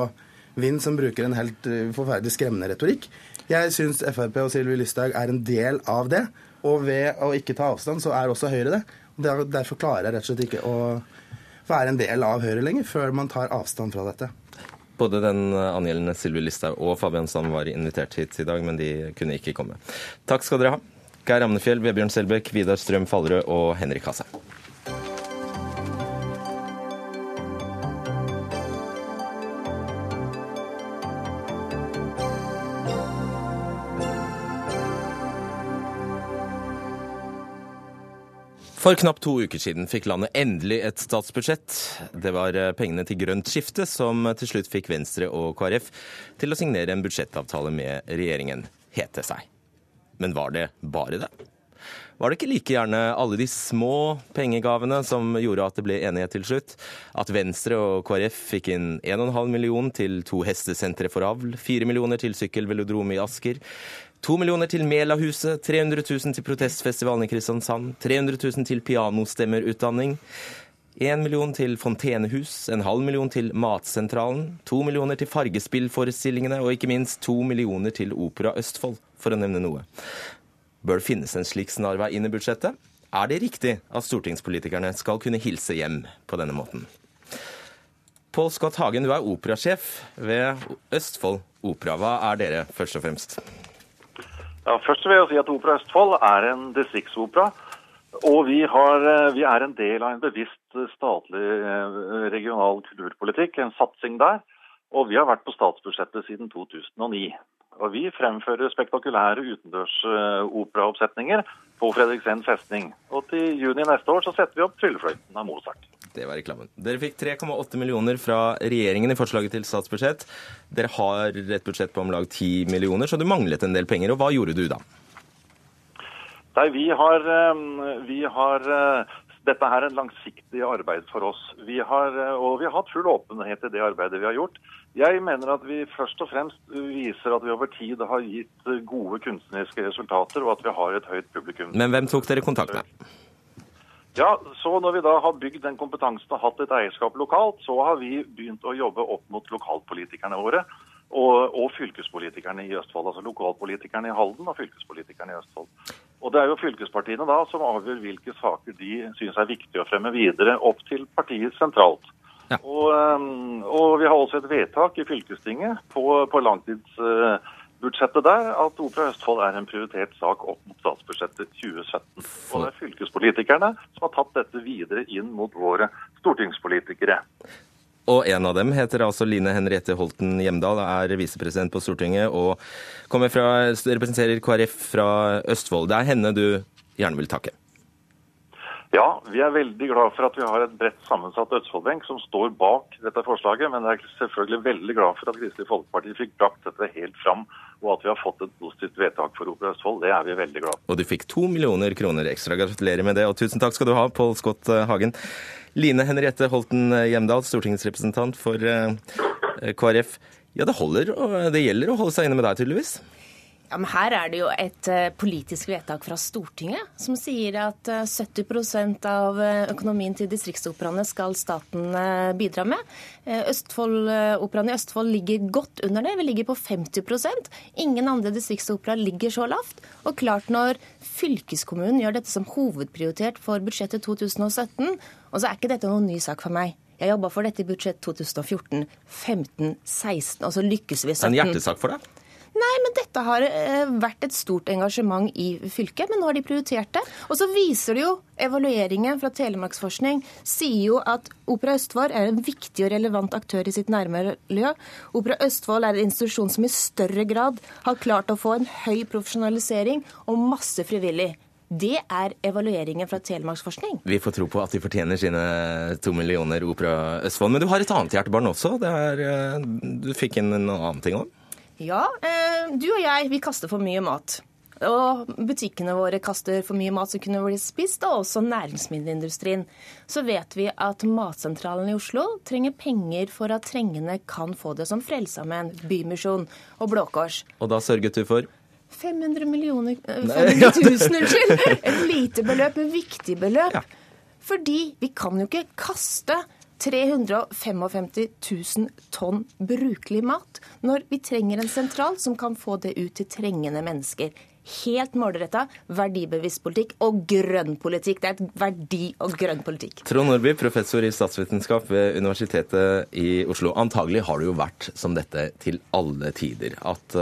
S9: Vind som bruker en helt eh, forferdelig skremmende retorikk. Jeg syns Frp og Sylvi Lysthaug er en del av det. Og ved å ikke ta avstand, så er også Høyre det. Derfor klarer jeg rett og slett ikke å være en del av Høyre lenger, før man tar avstand fra dette.
S1: Både den angjeldende Sylvi Listhaug og Fabian Sand var invitert hit i dag, men de kunne ikke komme. Takk skal dere ha. Geir Amnefjell, Vebjørn Selbekk, Vidar Strøm Fallerød og Henrik Asheim. For knapt to uker siden fikk landet endelig et statsbudsjett. Det var eh, pengene til grønt skifte som til slutt fikk Venstre og KrF til å signere en budsjettavtale med regjeringen, het seg. Men var det bare det? Var det ikke like gjerne alle de små pengegavene som gjorde at det ble enighet til slutt? At Venstre og KrF fikk inn 1,5 million til to hestesentre for avl, 4 millioner til sykkelvelodrom i Asker, To millioner til Melahuset, 300 000 til protestfestivalen i Kristiansand, 300 000 til pianostemmerutdanning. 1 million til Fontenehus, en halv million til Matsentralen, to millioner til Fargespillforestillingene og ikke minst to millioner til Opera Østfold, for å nevne noe. Bør det finnes en slik snarvei inn i budsjettet? Er det riktig at stortingspolitikerne skal kunne hilse hjem på denne måten? Pål Scott Hagen, du er operasjef ved Østfold Opera. Hva er dere, først og fremst?
S11: Ja, først vil jeg si at Opera Østfold er en distriktsopera. Og vi, har, vi, er en del av en bevisst statlig regional kulturpolitikk, en satsing der. Og vi har vært på statsbudsjettet siden 2009. Og vi fremfører spektakulære utendørsoperaoppsetninger på Fredriksen festning. Og til juni neste år så setter vi opp Tryllefløyten av Mozart.
S1: Det var reklamen. Dere fikk 3,8 millioner fra regjeringen i forslaget til statsbudsjett. Dere har et budsjett på om lag 10 millioner, så du manglet en del penger. Og hva gjorde du da?
S11: Nei, vi har, vi har Dette er en langsiktig arbeid for oss. Vi har, og vi har hatt full åpenhet i det arbeidet vi har gjort. Jeg mener at vi først og fremst viser at vi over tid har gitt gode kunstneriske resultater, og at vi har et høyt publikum.
S1: Men hvem tok dere kontakt med?
S11: Ja, så Når vi da har bygd den kompetansen og hatt et eierskap lokalt, så har vi begynt å jobbe opp mot lokalpolitikerne våre. Og, og, fylkespolitikerne i Østfold. Altså lokalpolitikerne i Halden og fylkespolitikerne i Østfold. Og Det er jo fylkespartiene da som avgjør hvilke saker de syns er viktig å fremme videre opp til partiet sentralt. Ja. Og, og, vi har også et vedtak i fylkestinget på, på langtidsbudsjettet der at Opera Østfold er en prioritert sak opp mot statsbudsjettet 2017. Og det er fylkespolitikerne som har tatt dette videre inn mot våre stortingspolitikere.
S1: Og en av dem heter altså Line Henriette Holten Hjemdal, er visepresident på Stortinget og fra, representerer KrF fra Østfold. Det er henne du gjerne vil takke.
S11: Ja, vi er veldig glad for at vi har et bredt sammensatt Østfoldbenk som står bak dette forslaget. Men jeg er selvfølgelig veldig glad for at Kristelig Folkeparti fikk brakt dette helt fram, og at vi har fått et positivt vedtak for Opera Østfold. Det er vi veldig glad for.
S1: Og du fikk to millioner kroner ekstra. Gratulerer med det, og tusen takk skal du ha, Pål Skott Hagen. Line Henriette Holten Hjemdal, stortingsrepresentant for KrF. Ja, det holder, og det gjelder å holde seg inne med deg, tydeligvis?
S12: Ja, men Her er det jo et politisk vedtak fra Stortinget som sier at 70% av økonomien til distriktsoperaene skal staten bidra med. Østfold-Operaen i Østfold ligger godt under det. Vi ligger på 50% Ingen andre distriktsoperaer ligger så lavt. Og klart når fylkeskommunen gjør dette som hovedprioritert for budsjettet 2017, og så er ikke dette noen ny sak for meg. Jeg jobba for dette i budsjett 2014, 15, 16, og så lykkes vi i 17.
S1: En hjertesak for deg?
S12: Nei, men dette har vært et stort engasjement i fylket, men nå har de prioritert det. Og så viser det jo, evalueringen fra Telemarksforskning sier jo at Opera Østfold er en viktig og relevant aktør i sitt nærmiljø. Opera Østfold er en institusjon som i større grad har klart å få en høy profesjonalisering og masse frivillig. Det er evalueringen fra Telemarksforskning.
S1: Vi får tro på at de fortjener sine to millioner Opera Østfold. Men du har et annet hjertebarn også. Er, du fikk inn en annen ting òg?
S12: Ja, du og jeg, vi kaster for mye mat. Og butikkene våre kaster for mye mat som kunne blitt spist, og også næringsmiddelindustrien. Så vet vi at Matsentralen i Oslo trenger penger for at trengende kan få det, som Frelsesarmeen, Bymisjon og Blå Kors.
S1: Og da sørget du for?
S12: 500 millioner 500 000, unnskyld! Et lite beløp, men viktig beløp. Ja. Fordi vi kan jo ikke kaste 355 000 tonn brukelig mat når vi trenger en sentral som kan få det ut til trengende mennesker. Helt målretta, verdibevisst politikk og grønn politikk. Det er et verdi- og grønn politikk.
S1: Trond Nordby, professor i statsvitenskap ved Universitetet i Oslo. Antagelig har det jo vært som dette til alle tider. At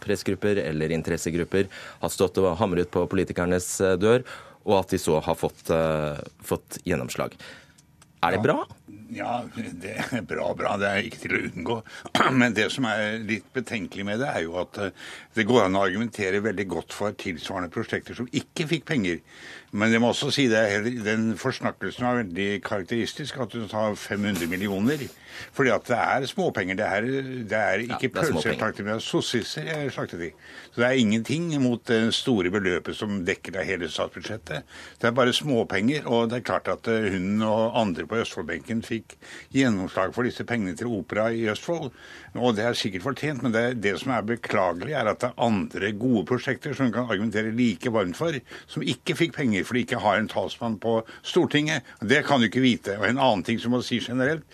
S1: pressgrupper eller interessegrupper har stått og hamret på politikernes dør, og at de så har fått, fått gjennomslag. Er det bra?
S13: Ja, det er bra, bra. Det er ikke til å unngå. Men det som er litt betenkelig med det, er jo at det går an å argumentere veldig godt for tilsvarende prosjekter som ikke fikk penger. Men jeg må også si det, den forsnakkelsen er veldig karakteristisk, at du tar 500 millioner. Fordi at det er småpenger. Det er, det er ikke ja, pølser slaktet, men sossiser slaktet i. Så det er ingenting mot det store beløpet som dekker av hele statsbudsjettet. Det er bare småpenger. Og det er klart at hun og andre på Østfoldbenken fikk gjennomslag for disse pengene til opera i Østfold. Og det er sikkert fortjent, men det, det som er beklagelig, er at det er andre gode prosjekter som kan argumentere like varmt for, som ikke fikk penger fordi de ikke har en talsmann på Stortinget. Det kan du ikke vite. Og en annen ting som må si generelt,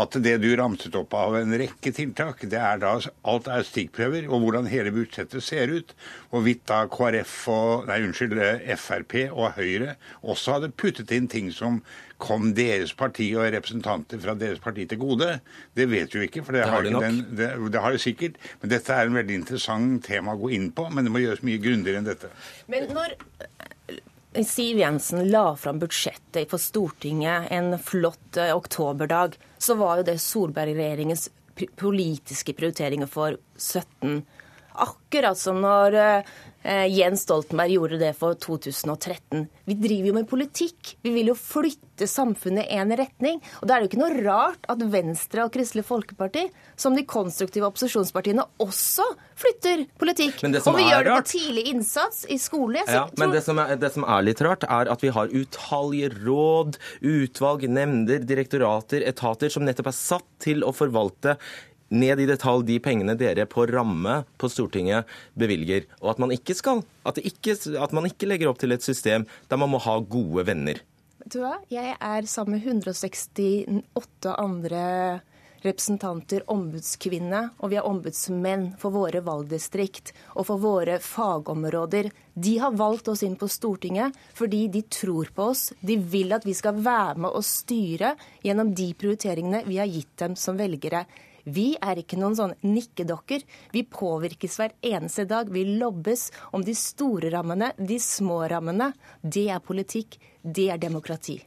S13: at det du ramset opp av en rekke tiltak, det er da alt er stikkprøver, og hvordan hele budsjettet ser ut. Hvorvidt da KrF og nei, unnskyld, Frp og Høyre også hadde puttet inn ting som kom deres parti og representanter fra deres parti til gode, det vet vi ikke. for Det,
S1: Det har de nok.
S13: den, det, det har de sikkert. Men dette er en veldig interessant tema å gå inn på, men det må gjøres mye grundigere enn dette.
S12: Men når Siv Jensen la fram budsjettet for Stortinget en flott eh, oktoberdag, så var jo det Solberg-regjeringens politiske prioriteringer for 17. Akkurat som når eh, Jens Stoltenberg gjorde det for 2013. Vi driver jo med politikk. Vi vil jo flytte samfunnet i en retning. Og da er det jo ikke noe rart at Venstre og Kristelig Folkeparti, som de konstruktive opposisjonspartiene, også flytter politikk. Og vi gjør det på tidlig innsats i skole. Så
S1: Ja, men det som, er, det som er litt rart, er at vi har utallige råd, utvalg, nemnder, direktorater, etater som nettopp er satt til å forvalte ned i detalj de pengene dere på ramme på Stortinget bevilger. Og at man ikke skal. At, ikke, at man ikke legger opp til et system der man må ha gode venner.
S12: Vet du hva? Jeg er sammen med 168 andre representanter, ombudskvinne, og vi er ombudsmenn for våre valgdistrikt og for våre fagområder. De har valgt oss inn på Stortinget fordi de tror på oss. De vil at vi skal være med og styre gjennom de prioriteringene vi har gitt dem som velgere. Vi er ikke noen sånne nikkedokker. Vi påvirkes hver eneste dag. Vi lobbes om de store rammene, de små rammene. Det er politikk. Det er demokrati.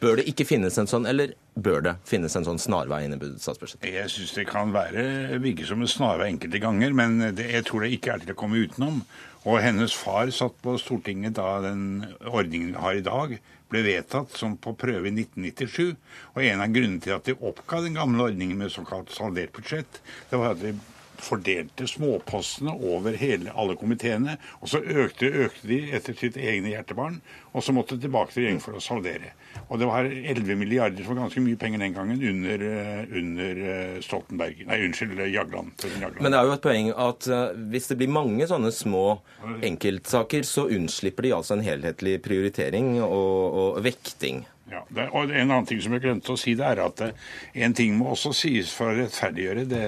S1: Bør det ikke finnes en sånn, eller bør det finnes en sånn snarvei inn i statsbudsjettet?
S13: Jeg syns det kan være, virke som en snarvei enkelte ganger, men det, jeg tror det ikke er til å komme utenom. Og hennes far satt på Stortinget da den ordningen vi har i dag, ble vedtatt som på prøve i 1997. Og en av grunnene til at de oppga den gamle ordningen med såkalt saldert budsjett, det var at de fordelte småpostene over hele, alle komiteene. Og så økte, økte de etter sitt egne hjertebarn, og så måtte de tilbake til regjeringen for å saldere. Og det var 11 milliarder, som var ganske mye penger den gangen, under, eh, under eh, Stoltenberg Nei, unnskyld, Jagland. Jagland.
S1: Men det er jo et poeng at eh, hvis det blir mange sånne små enkeltsaker, så unnslipper de altså en helhetlig prioritering og, og vekting.
S13: Ja, det, og En annen ting som jeg glemte å si, det er at eh, en ting må også sies for å rettferdiggjøre det,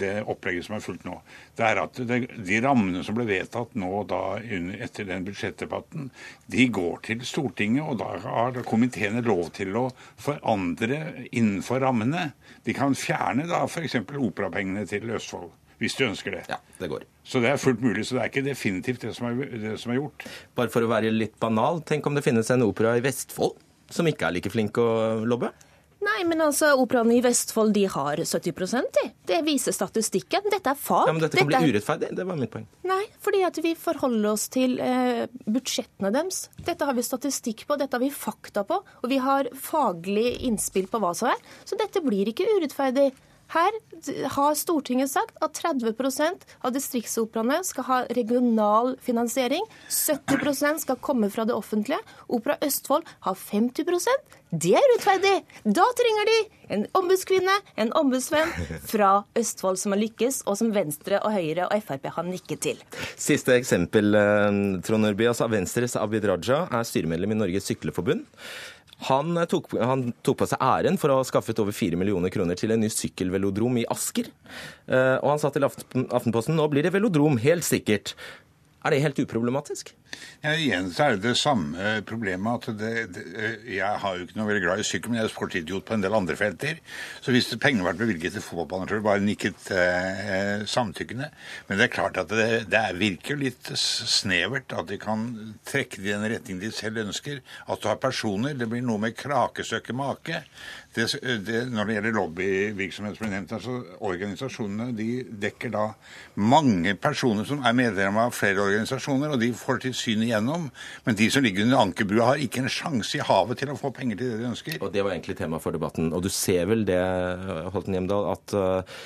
S13: det opplegget som er fulgt nå. Det er at det, de rammene som ble vedtatt nå da under, etter den budsjettdebatten, de går til Stortinget, og da har komiteene lov til å forandre innenfor rammene. De kan fjerne da f.eks. operapengene til Østfold, hvis de ønsker det.
S1: Ja, det går.
S13: Så det er fullt mulig. Så det er ikke definitivt det som er, det som er gjort.
S1: Bare for å være litt banal, tenk om det finnes en opera i Vestfold som ikke er like flinke å lobbe?
S12: Nei, men altså, operaene i Vestfold de har 70 de. Det viser statistikken. Dette er fag.
S1: Ja, men Dette kan bli
S12: er-
S1: urettferdig. Det var mitt poeng.
S12: Nei, fordi at vi forholder oss til eh, budsjettene deres. Dette har vi statistikk på, dette har vi fakta på, og vi har faglig innspill på hva som er. Så dette blir ikke urettferdig. Her har Stortinget sagt at 30% av distriktsoperaene skal ha regional finansiering. 70% skal komme fra det offentlige. Opera Østfold har 50% Det er urettferdig! Da trenger de en ombudskvinne, en ombudsvenn fra Østfold som har lykkes, og som Venstre og Høyre og Frp har nikket til.
S1: Siste eksempel, eh, Trond Nørby. Altså, Venstres Abid Raja er styremedlem i Norges Sykleforbund. Han eh, tok, han tok på seg æren for å ha skaffet over 4 millioner kroner til en ny sykkelvelodrom i Asker. Eh, Og han sa til Aftenposten nå blir det velodrom, helt sikkert. Er det helt uproblematisk?
S13: Ja, igjen så er det det samme problemet at det, det, jeg har jo ikke noe veldig glad i sykkel, men jeg er sportsidiot på en del andre felter. Så hvis pengene vært bevilget til fotballbaner, ville jeg bare nikket eh, samtykkende. Men det er klart at det, det er- virker litt snevert at de kan trekke det i den retning de selv ønsker. At du har personer, det blir noe med krakesøkke make. Det, det, når det gjelder lobbyvirksomhet som ble nevnt, altså organisasjonene de dekker da mange personer som er medlemmer av flere organisasjoner, og de får til syn igjennom. Men de som ligger under ankerbrua, har ikke en sjanse i havet til å få penger til det de ønsker.
S1: Og det var egentlig tema for debatten. Og du ser vel det, Holten Hjemdal, at uh,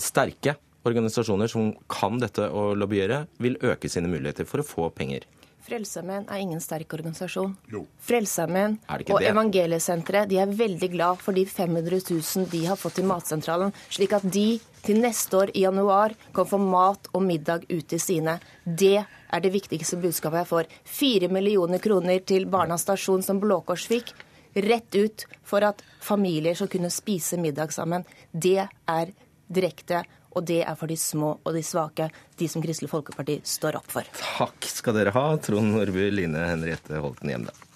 S1: sterke organisasjoner som kan dette å lobbyere, vil øke sine muligheter for å få penger.
S12: Frelsesarmeen er ingen sterk organisasjon.
S13: Jo.
S12: Frelsesarmeen og? Evangeliesenteret de er veldig glad for de 500 000 de har fått i Matsentralen, slik at de til neste år i januar kan få mat og middag ut til sine. Det er det viktigste budskapet jeg får. Fire millioner kroner til Barnas Stasjon som Blå Kors fikk. Rett ut for at familier skal kunne spise middag sammen. Det er direkte, og det er for de små og de svake, de som Kristelig Folkeparti står opp for.
S1: Takk skal dere ha, Trond Nordby, Line Henriette Holten Hjemdal.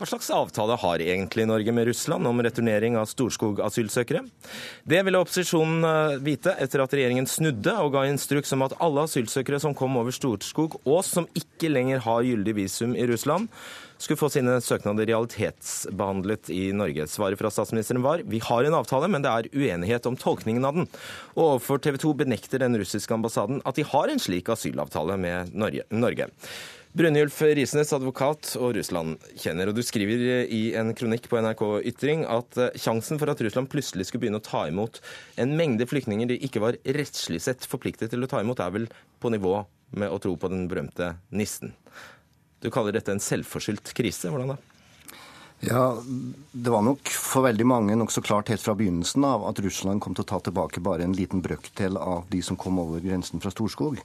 S1: Hva slags avtale har egentlig Norge med Russland om returnering av Storskog-asylsøkere? Det ville opposisjonen eh, vite etter at regjeringen snudde og ga instruks om at alle asylsøkere som kom over Storskog, og som ikke lenger har gyldig visum i Russland, skulle få sine søknader realitetsbehandlet i Norge. Svaret fra statsministeren var vi har en avtale, men det er uenighet om tolkningen av den. Og overfor TV 2 benekter den russiske ambassaden at de har en slik asylavtale med Norge. Brynjulf Risnes, advokat og Russland-kjenner, og du skriver i en kronikk på NRK Ytring at eh, sjansen for at Russland plutselig skulle begynne å ta imot en mengde flyktninger de ikke var rettslig sett forpliktet til å ta imot, er vel på nivå med å tro på den berømte nissen. Du kaller dette en selvforskyldt krise. Hvordan da?
S14: Ja, Det var nok for veldig mange nokså klart helt fra begynnelsen av at Russland kom til å ta tilbake bare en liten brøkdel av de som kom over grensen fra Storskog.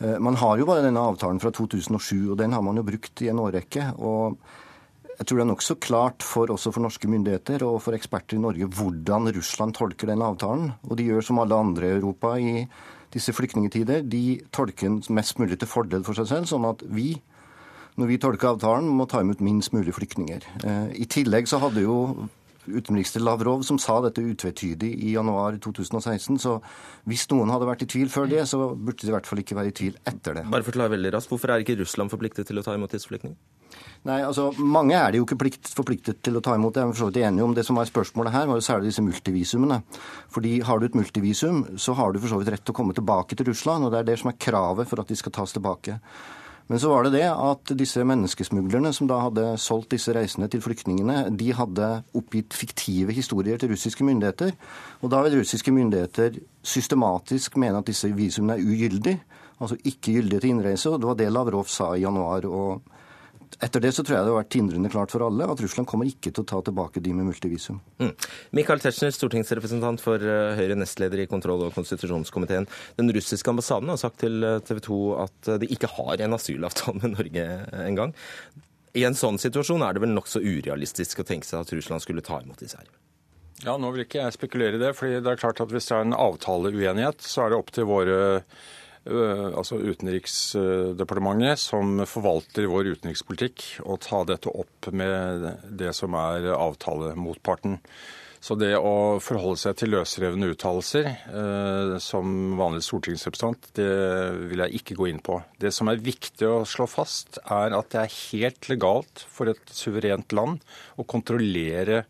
S14: Eh, Man har jo bare denne avtalen fra 2007, og den har man jo brukt i en årrekke. og jeg tror det er nokså klart for, også for norske myndigheter og for eksperter i Norge hvordan Russland tolker den avtalen. Og de gjør som alle andre i Europa i disse flyktningtider. De tolker den mest mulig til fordel for seg selv, sånn at vi, når vi tolker avtalen, må ta imot minst mulig flyktninger. Eh, I tillegg så hadde jo utenriksminister Lavrov som sa dette utvetydig i januar 2016. Så hvis noen hadde vært i tvil før det, så burde de i hvert fall ikke være i tvil etter det.
S1: Bare forklar veldig raskt, Hvorfor er ikke Russland forpliktet til å ta imot disse flyktningene?
S14: Nei, altså Mange er det jo ikke plikt, forpliktet til å ta imot. Jeg er for så vidt enig om Det som var spørsmålet her, var jo særlig disse multivisumene. Fordi Har du et multivisum, så har du for så vidt rett til å komme tilbake til Russland. og Det er det som er kravet for at de skal tas tilbake. Men så var det det at disse menneskesmuglerne som da hadde solgt disse reisene til flyktningene, de hadde oppgitt fiktive historier til russiske myndigheter. Og da vil russiske myndigheter systematisk mene at disse visumene er ugyldige, altså ikke gyldige til innreise. Og det var det Lavrov sa i januar. og etter det så tror jeg det har vært tindrende klart for alle at Russland kommer ikke til å ta tilbake de med multivisum.
S1: Mm. Michael Tetzschner, stortingsrepresentant for eh, Høyre, nestleder i kontroll- og konstitusjonskomiteen. Den russiske ambassaden har sagt til eh, TV 2 at de ikke har en asylavtale med Norge engang. I en sånn situasjon er det vel nokså urealistisk å tenke seg at Russland skulle ta imot disse her?
S15: Ja, Nå vil ikke jeg spekulere i det. fordi det er klart at Hvis det er en avtaleuenighet, så er det opp til våre altså Utenriksdepartementet, som forvalter vår utenrikspolitikk, å ta dette opp med det som er avtalemotparten. Så det å forholde seg til løsrevne uttalelser eh, som vanlig stortingsrepresentant, det vil jeg ikke gå inn på. Det som er viktig å slå fast, er at det er helt legalt for et suverent land å kontrollere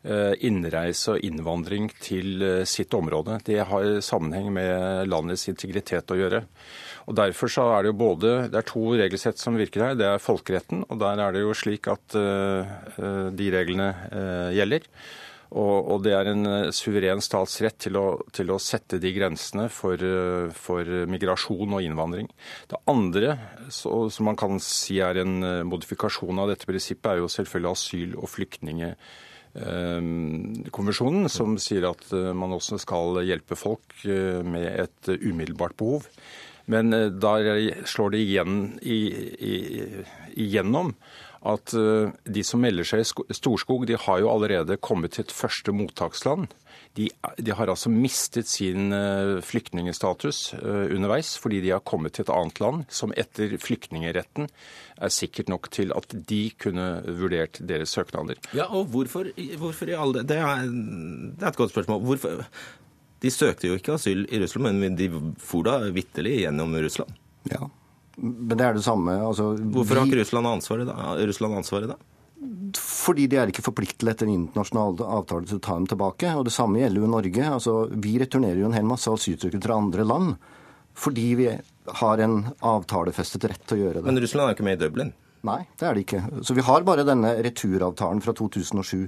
S15: innreise og innvandring til sitt område. Det har sammenheng med landets integritet å gjøre. Og Derfor så er det jo både Det er to regelsett som virker her. Det er folkeretten, og der er det jo slik at de reglene gjelder. Og, det er en suveren stats rett til å, til å sette de grensene for, for, migrasjon og innvandring. Det andre, så, som man kan si er en modifikasjon av dette prinsippet, er jo selvfølgelig asyl- og flyktninger konvensjonen, som sier at man også skal hjelpe folk med et umiddelbart behov. Men der slår det igjen igjennom at de som melder seg i Storskog, de har jo allerede kommet til et første mottaksland. De, de, har altså mistet sin flyktningstatus underveis fordi de har kommet til et annet land som etter flyktningeretten er sikkert nok til at de kunne vurdert deres søknader.
S1: Ja, og hvorfor, hvorfor i alle det er, det er et godt spørsmål. Hvorfor? De søkte jo ikke asyl i Russland, men de for da vitterlig gjennom Russland.
S14: Ja, men det er det samme. Altså,
S1: hvorfor har ikke Russland ansvaret da? Russland ansvaret da?
S14: Fordi de er ikke forpliktet etter en internasjonal avtale til å ta dem tilbake. Og det samme gjelder jo Norge. Altså, vi returnerer jo en hel masse asylsøkere til andre land fordi vi har en avtalefestet rett til å gjøre det.
S1: Men Russland er jo ikke med i Dublin?
S14: Nei, det er det ikke. Så vi har bare denne returavtalen fra 2007.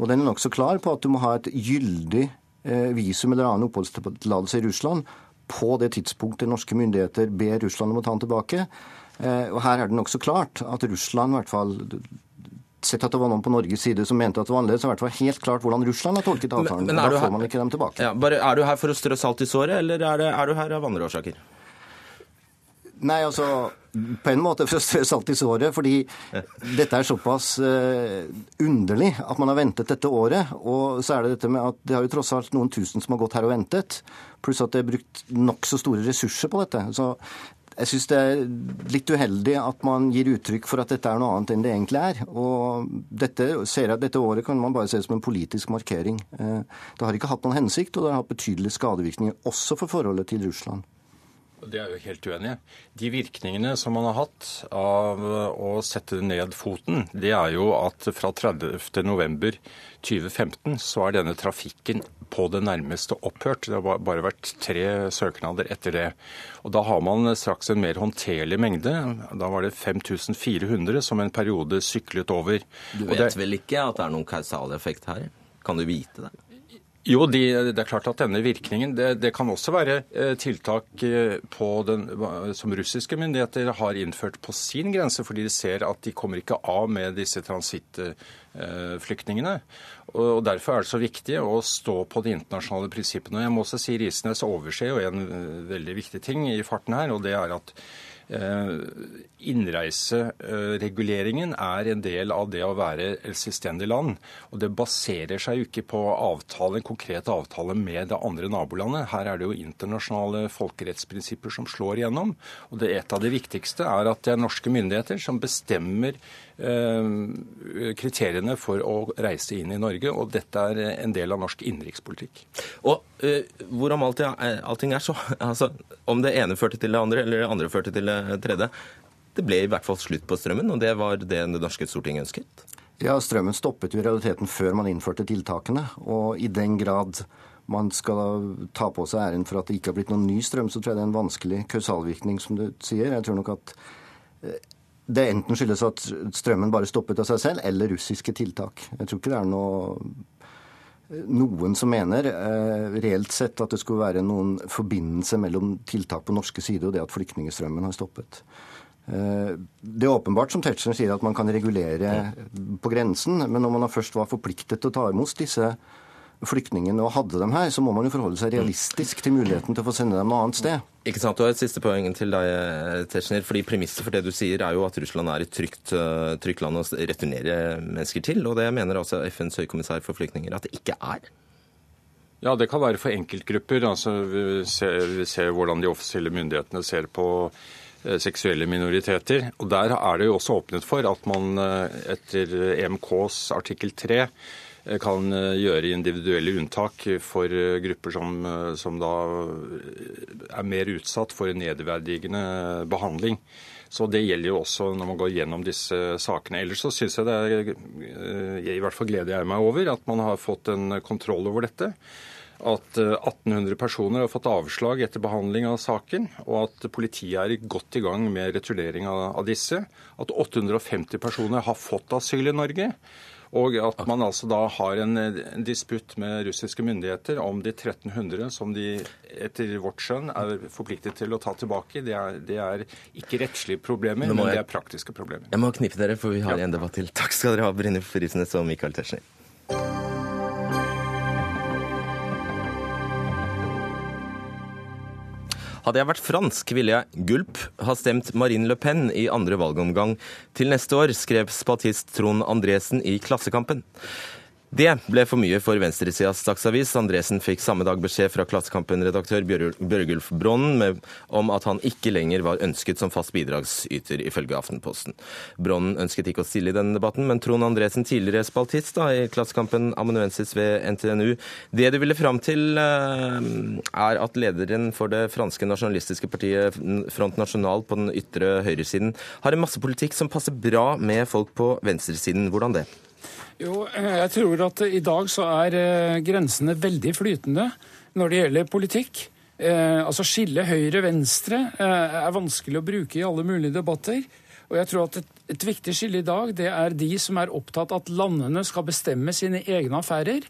S14: Og den er nokså klar på at du må ha et gyldig eh, visum eller annen oppholdstillatelse i Russland på det tidspunktet norske myndigheter ber Russland om å ta den tilbake. Eh, og her er det nokså klart at Russland, i hvert fall sett at det var noen på Norges side som mente at det var annerledes, er i hvert fall helt klart hvordan Russland har tolket avtalen.
S1: Men- men
S14: da
S1: får her-
S14: man ikke dem tilbake.
S1: Ja, bare, er du her for å strø salt i såret, eller er, det, er du her av andre årsaker?
S14: Nei, altså på en måte for å strø salt i såret, fordi dette er såpass eh, underlig at man har ventet dette året. Og så er det dette med at det har jo tross alt noen tusen som har gått her og ventet, pluss at det er brukt nokså store ressurser på dette. Så jeg syns det er litt uheldig at man gir uttrykk for at dette er noe annet enn det egentlig er. Og dette, ser jeg, dette året kan man bare se som en politisk markering. Eh, Det har ikke hatt noen hensikt, og det har hatt betydelige skadevirkninger også for forholdet til Russland.
S15: Det er jo helt uenig. De virkningene som man har hatt av å sette ned foten, det er jo at fra 30.11.2015 så er denne trafikken på det nærmeste opphørt. Det har bare vært tre søknader etter det. Og da har man straks en mer håndterlig mengde. Da var det 5400 som en periode syklet over.
S1: Du vet
S15: det-
S1: vel ikke at det er noen kausaleffekt her? Kan du vite det?
S15: Jo, de, det er klart at denne virkningen Det, det kan også være eh, tiltak eh, den, som russiske myndigheter har innført på sin grense, fordi de ser at de kommer ikke av med disse transittflyktningene. Og, Derfor er det så viktig å stå på de internasjonale prinsippene. Og Jeg må også si Risnes overser jo en eh, veldig viktig ting i farten her, og det er at Innreisereguleringen er en del av det å være et selvstendig land. Og det baserer seg jo ikke på avtale, en konkret avtale med det andre nabolandet. Her er det jo internasjonale folkerettsprinsipper som slår igjennom. Og det, et av de viktigste er at det er norske myndigheter som bestemmer eh, kriteriene for å reise inn i Norge. Og dette er en del av norsk innenrikspolitikk.
S1: Og uh, hvorom alt, allting er så altså, Om det ene førte til det andre, eller det andre førte til det tredje Det ble i hvert fall slutt på strømmen, og det var det det norske Stortinget ønsket.
S14: Ja, strømmen stoppet jo i realiteten før man innførte tiltakene. Og i den grad man skal ta på seg æren for at det ikke har blitt noen ny strøm, så tror jeg det er en vanskelig kausalvirkning, som du sier. Jeg tror nok at eh, det enten skyldes at strømmen bare stoppet av seg selv, eller russiske tiltak. Jeg tror ikke det er noe noen som mener eh, reelt sett at det skulle være noen forbindelse mellom tiltak på norske side og det at flyktningstrømmen har stoppet. Eh, Det er åpenbart, som Tetzschner sier, at man kan regulere på grensen, men når man først var forpliktet til å ta imot disse flyktningene og hadde dem her, så må man jo forholde seg realistisk til muligheten til å få sende dem noe annet sted.
S1: Ikke sant, og Et siste poeng til deg, Tetzschner. fordi Premisset for det du sier, er jo at Russland er et trygt, uh, trygt land å returnere mennesker til. og Det mener altså FNs høykommissær for flyktninger at det ikke er.
S15: Ja, det kan være for enkeltgrupper. Altså, vi, ser, vi ser hvordan de offisielle myndighetene ser på eh, seksuelle minoriteter. Og Der er det jo også åpnet for at man eh, etter EMKs artikkel 3 eh, kan eh, gjøre individuelle unntak for eh, grupper som, eh, som da eh, er mer utsatt for en nedverdigende behandling. Så det gjelder jo også når man går gjennom disse sakene. Ellers så syns jeg det er eh, I hvert fall gleder jeg meg over at man har fått en kontroll over dette. At eh, 1800 personer har fått avslag etter behandling av saken, og at politiet er godt i gang med returnering av disse. At 850 personer har fått asyl i Norge. Og at man altså da har en, disputt med russiske myndigheter om de 1300 som de etter vårt skjønn er forpliktet til å ta tilbake. Det er, det er ikke rettslige problemer,
S1: må
S15: men det er praktiske problemer.
S1: Jeg må knipe dere, for vi har en debatt til. Takk skal dere ha, Brynjulf Risnes og Michael Tetzschner. Hadde jeg vært fransk, ville jeg gulp ha stemt Marine Le Pen i andre valgomgang til neste år, skrev spatist Trond Andresen i Klassekampen. Det ble for mye for venstresidas Dagsavis. Andresen fikk samme dag beskjed fra Klassekampen-redaktør Bjørgulf Bronnen om at han ikke lenger var ønsket som fast bidragsyter, ifølge Aftenposten. Bronnen ønsket ikke å stille i denne debatten, men Trond Andresen, tidligere spaltist da, i Klassekampen, amanuensis ved NTNU. Det du ville fram til, eh, er at lederen for det franske nasjonalistiske partiet Front National på den ytre høyresiden har en masse politikk som passer bra med folk på venstresiden. Hvordan det?
S16: Jo, eh, jeg tror at i dag så er eh, grensene veldig flytende når det gjelder politikk. Eh, altså skille høyre-venstre er vanskelig å bruke i alle mulige debatter. Og jeg tror at et, et viktig skille i dag, det er de som er opptatt at landene skal bestemme sine egne affærer.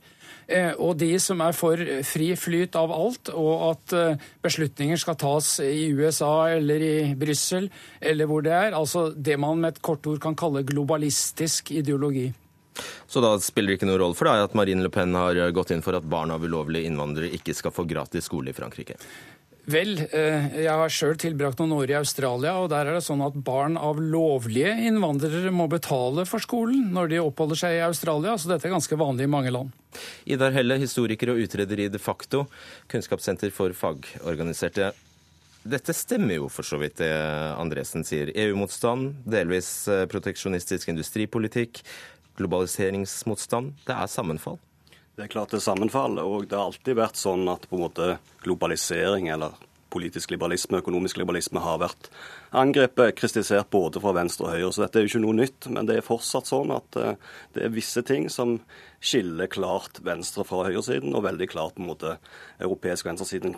S16: Og de som er for fri flyt av alt, og at beslutninger skal tas i USA eller i Brussel eller hvor det er. Altså det man med et kort ord kan kalle globalistisk ideologi.
S1: Så da spiller det ikke noen rolle for deg at Marine Le Pen har gått inn for at barn av ulovlige innvandrere ikke skal få gratis skole i Frankrike?
S16: Vel, eh, jeg har sjøl tilbrakt noen år i Australia, og der er det sånn at barn av lovlige innvandrere må betale for skolen når de oppholder seg i Australia, så dette er ganske vanlig i mange land.
S1: Idar Helle, historiker og utreder i De facto, kunnskapssenter for fagorganiserte. Dette stemmer jo for så vidt det Andresen sier. EU-motstand, delvis eh, proteksjonistisk industripolitikk, globaliseringsmotstand. Det er sammenfall.
S17: Det er klart det er sammenfall, og det har alltid vært sånn at på en måte globalisering eller politisk liberalisme, økonomisk liberalisme, har vært angrepet, kritisert både fra venstre og høyre. Så dette er jo ikke noe nytt, men det er fortsatt sånn at eh, det er visse ting som skiller klart venstre fra høyresiden, og veldig klart på en måte europeisk venstresiden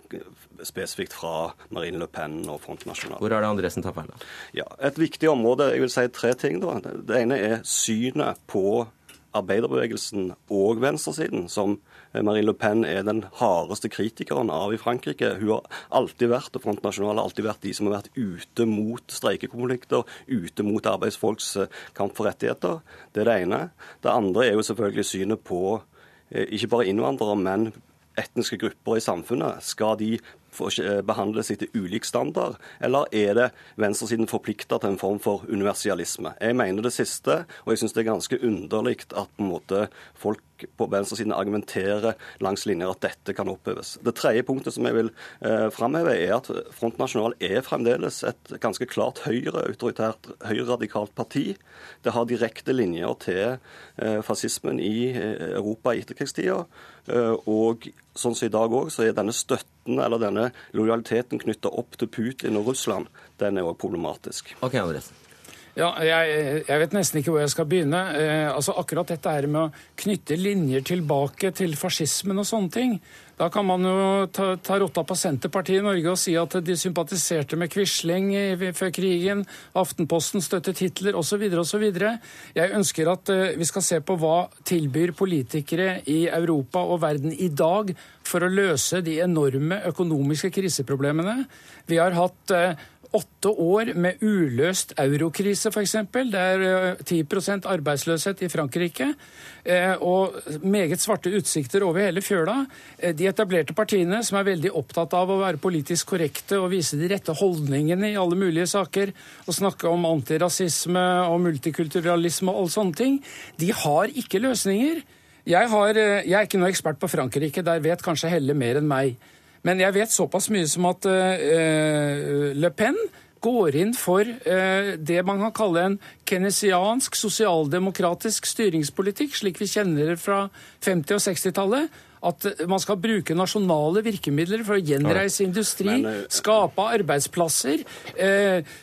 S17: spesifikt fra Marine Le Pen og Front National.
S1: Hvor er det Andresen tar feil? da?
S17: Ja, Et viktig område, jeg vil si tre ting. da. Det ene er synet på arbeiderbevegelsen og venstresiden, som Marine Le Pen er den hardeste kritikeren av i Frankrike. Hun har alltid vært, og Front National har alltid vært de som har vært ute mot streikekonflikter, ute mot arbeidsfolks eh, kamp for rettigheter. Det er det ene. Det andre er jo selvfølgelig synet på eh, ikke bare innvandrere, men etniske grupper i samfunnet. Skal de behandles etter ulik standard, eller er det venstresiden forplikta til en form for universalisme? Jeg mener det siste, og jeg syns det er ganske underlig at på en måte folk på venstresiden argumenterer langs linjer at dette kan oppheves. Det tredje punktet som jeg vil eh, framheve, er at Front National er fremdeles et ganske klart høyreautoritært, høyreradikalt parti. Det har direkte linjer til eh, fascismen i eh, Europa i etterkrigstida. Eh, og sånn som i dag òg, så er denne støtten eller denne lojaliteten knytta opp til Putin og Russland, den er òg problematisk.
S1: Ok, Andresen.
S16: Ja, jeg, jeg, vet nesten ikke hvor jeg skal begynne. Eh, altså Akkurat dette her med å knytte linjer tilbake til fascismen og sånne ting. Da kan man jo ta, ta rotta på Senterpartiet i Norge og si at de sympatiserte med Quisling før krigen, Aftenposten støttet Hitler osv. osv. Jeg ønsker at eh, vi skal se på hva tilbyr politikere i Europa og verden i dag for å løse de enorme økonomiske kriseproblemene. Vi har hatt uh, åtte år med uløst eurokrise, f.eks. Det er 10 eh, arbeidsløshet i Frankrike. Eh, og meget svarte utsikter over hele fjøla. Eh, de etablerte partiene, som er veldig opptatt av å være politisk korrekte og vise de rette holdningene i alle mulige saker, og snakke om antirasisme og multikulturalisme og alle sånne ting, de har ikke løsninger. Jeg, har, jeg er ikke noe ekspert på Frankrike, der vet kanskje Helle mer enn meg. Men jeg vet såpass mye som at uh, Le Pen går inn for uh, det man kan kalle en keynesiansk sosialdemokratisk styringspolitikk, slik vi kjenner det fra 50- og 60-tallet at man skal bruke nasjonale virkemidler for å gjenreise industri, Men, skape arbeidsplasser, eh,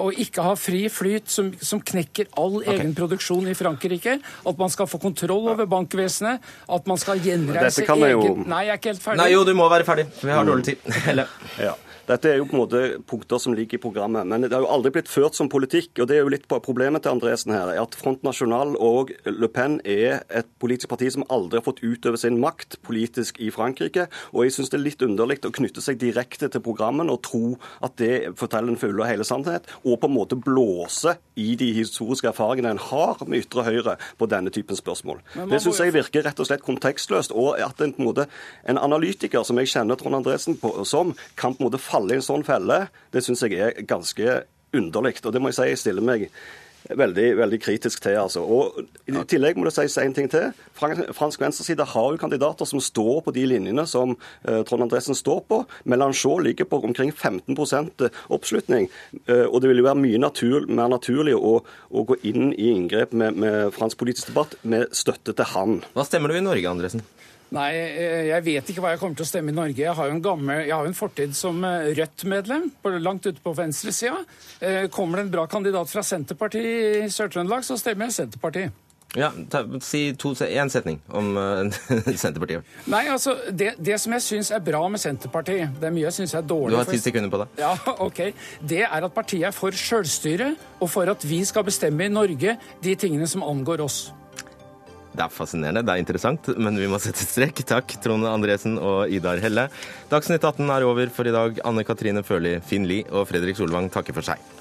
S16: og ikke ha fri flyt som, som knekker all okay. egenproduksjon i Frankrike. At man skal få kontroll over bankvesenet, at man skal gjenreise egen jo... Nei, jeg er ikke helt ferdig.
S1: Nei, jo, du må være ferdig. Vi har dårlig tid.
S17: ja. Dette er jo på en måte punkter som ligger i programmet. Men det har jo aldri blitt ført som politikk. og Det er jo litt på problemet til Andresen her. at Front National og Le Pen er et politisk parti som aldri har fått utøve sin makt politisk i Frankrike. Og jeg syns det er litt underlig å knytte seg direkte til programmen og tro at det forteller den fulle og hele sannhet, og på en måte blåse i de historiske erfaringene en har med ytre høyre på denne typen spørsmål. Det syns jeg virker rett og slett kontekstløst. Og at en, på en, måte, en analytiker som jeg kjenner Trond Andresen på, som, kan på en måte falle falle i en sånn felle, det syns jeg er ganske underlig. Og det må jeg si jeg stiller meg veldig, veldig kritisk til. altså. Og I tillegg må det sies en ting til. Fransk venstreside har jo kandidater som står på de linjene som uh, Trond Andresen står på. Melanchon ligger på omkring 15 oppslutning. Uh, og det vil jo være mye natur, mer naturlig å, å, gå inn i inngrep med, med fransk politisk debatt med støtte til han.
S1: Hva stemmer du i Norge, Andresen?
S16: Nei, eh, jeg vet ikke hva jeg kommer til å stemme i Norge. Jeg har jo en, gammel, jeg har en fortid som eh, Rødt-medlem, langt ute på venstresida. Eh, kommer det en bra kandidat fra Senterpartiet i Sør-Trøndelag, så stemmer jeg Senterpartiet.
S1: Ja, ta, Si én setning om uh, Senterpartiet.
S16: Nei, altså, det, det som jeg syns er bra med Senterpartiet Det er mye jeg syns er dårlig.
S1: Du har ti sekunder på det.
S16: Ja, ok. Det er at partiet er for sjølstyre, og for at vi skal bestemme i Norge de tingene som angår oss.
S1: Det er fascinerende, det er interessant, men vi må sette strek. Takk, Trond Andresen og Idar Helle. Dagsnytt 18 er over for i dag. Anne Katrine Førli, Finn Lie og Fredrik Solvang takker for seg.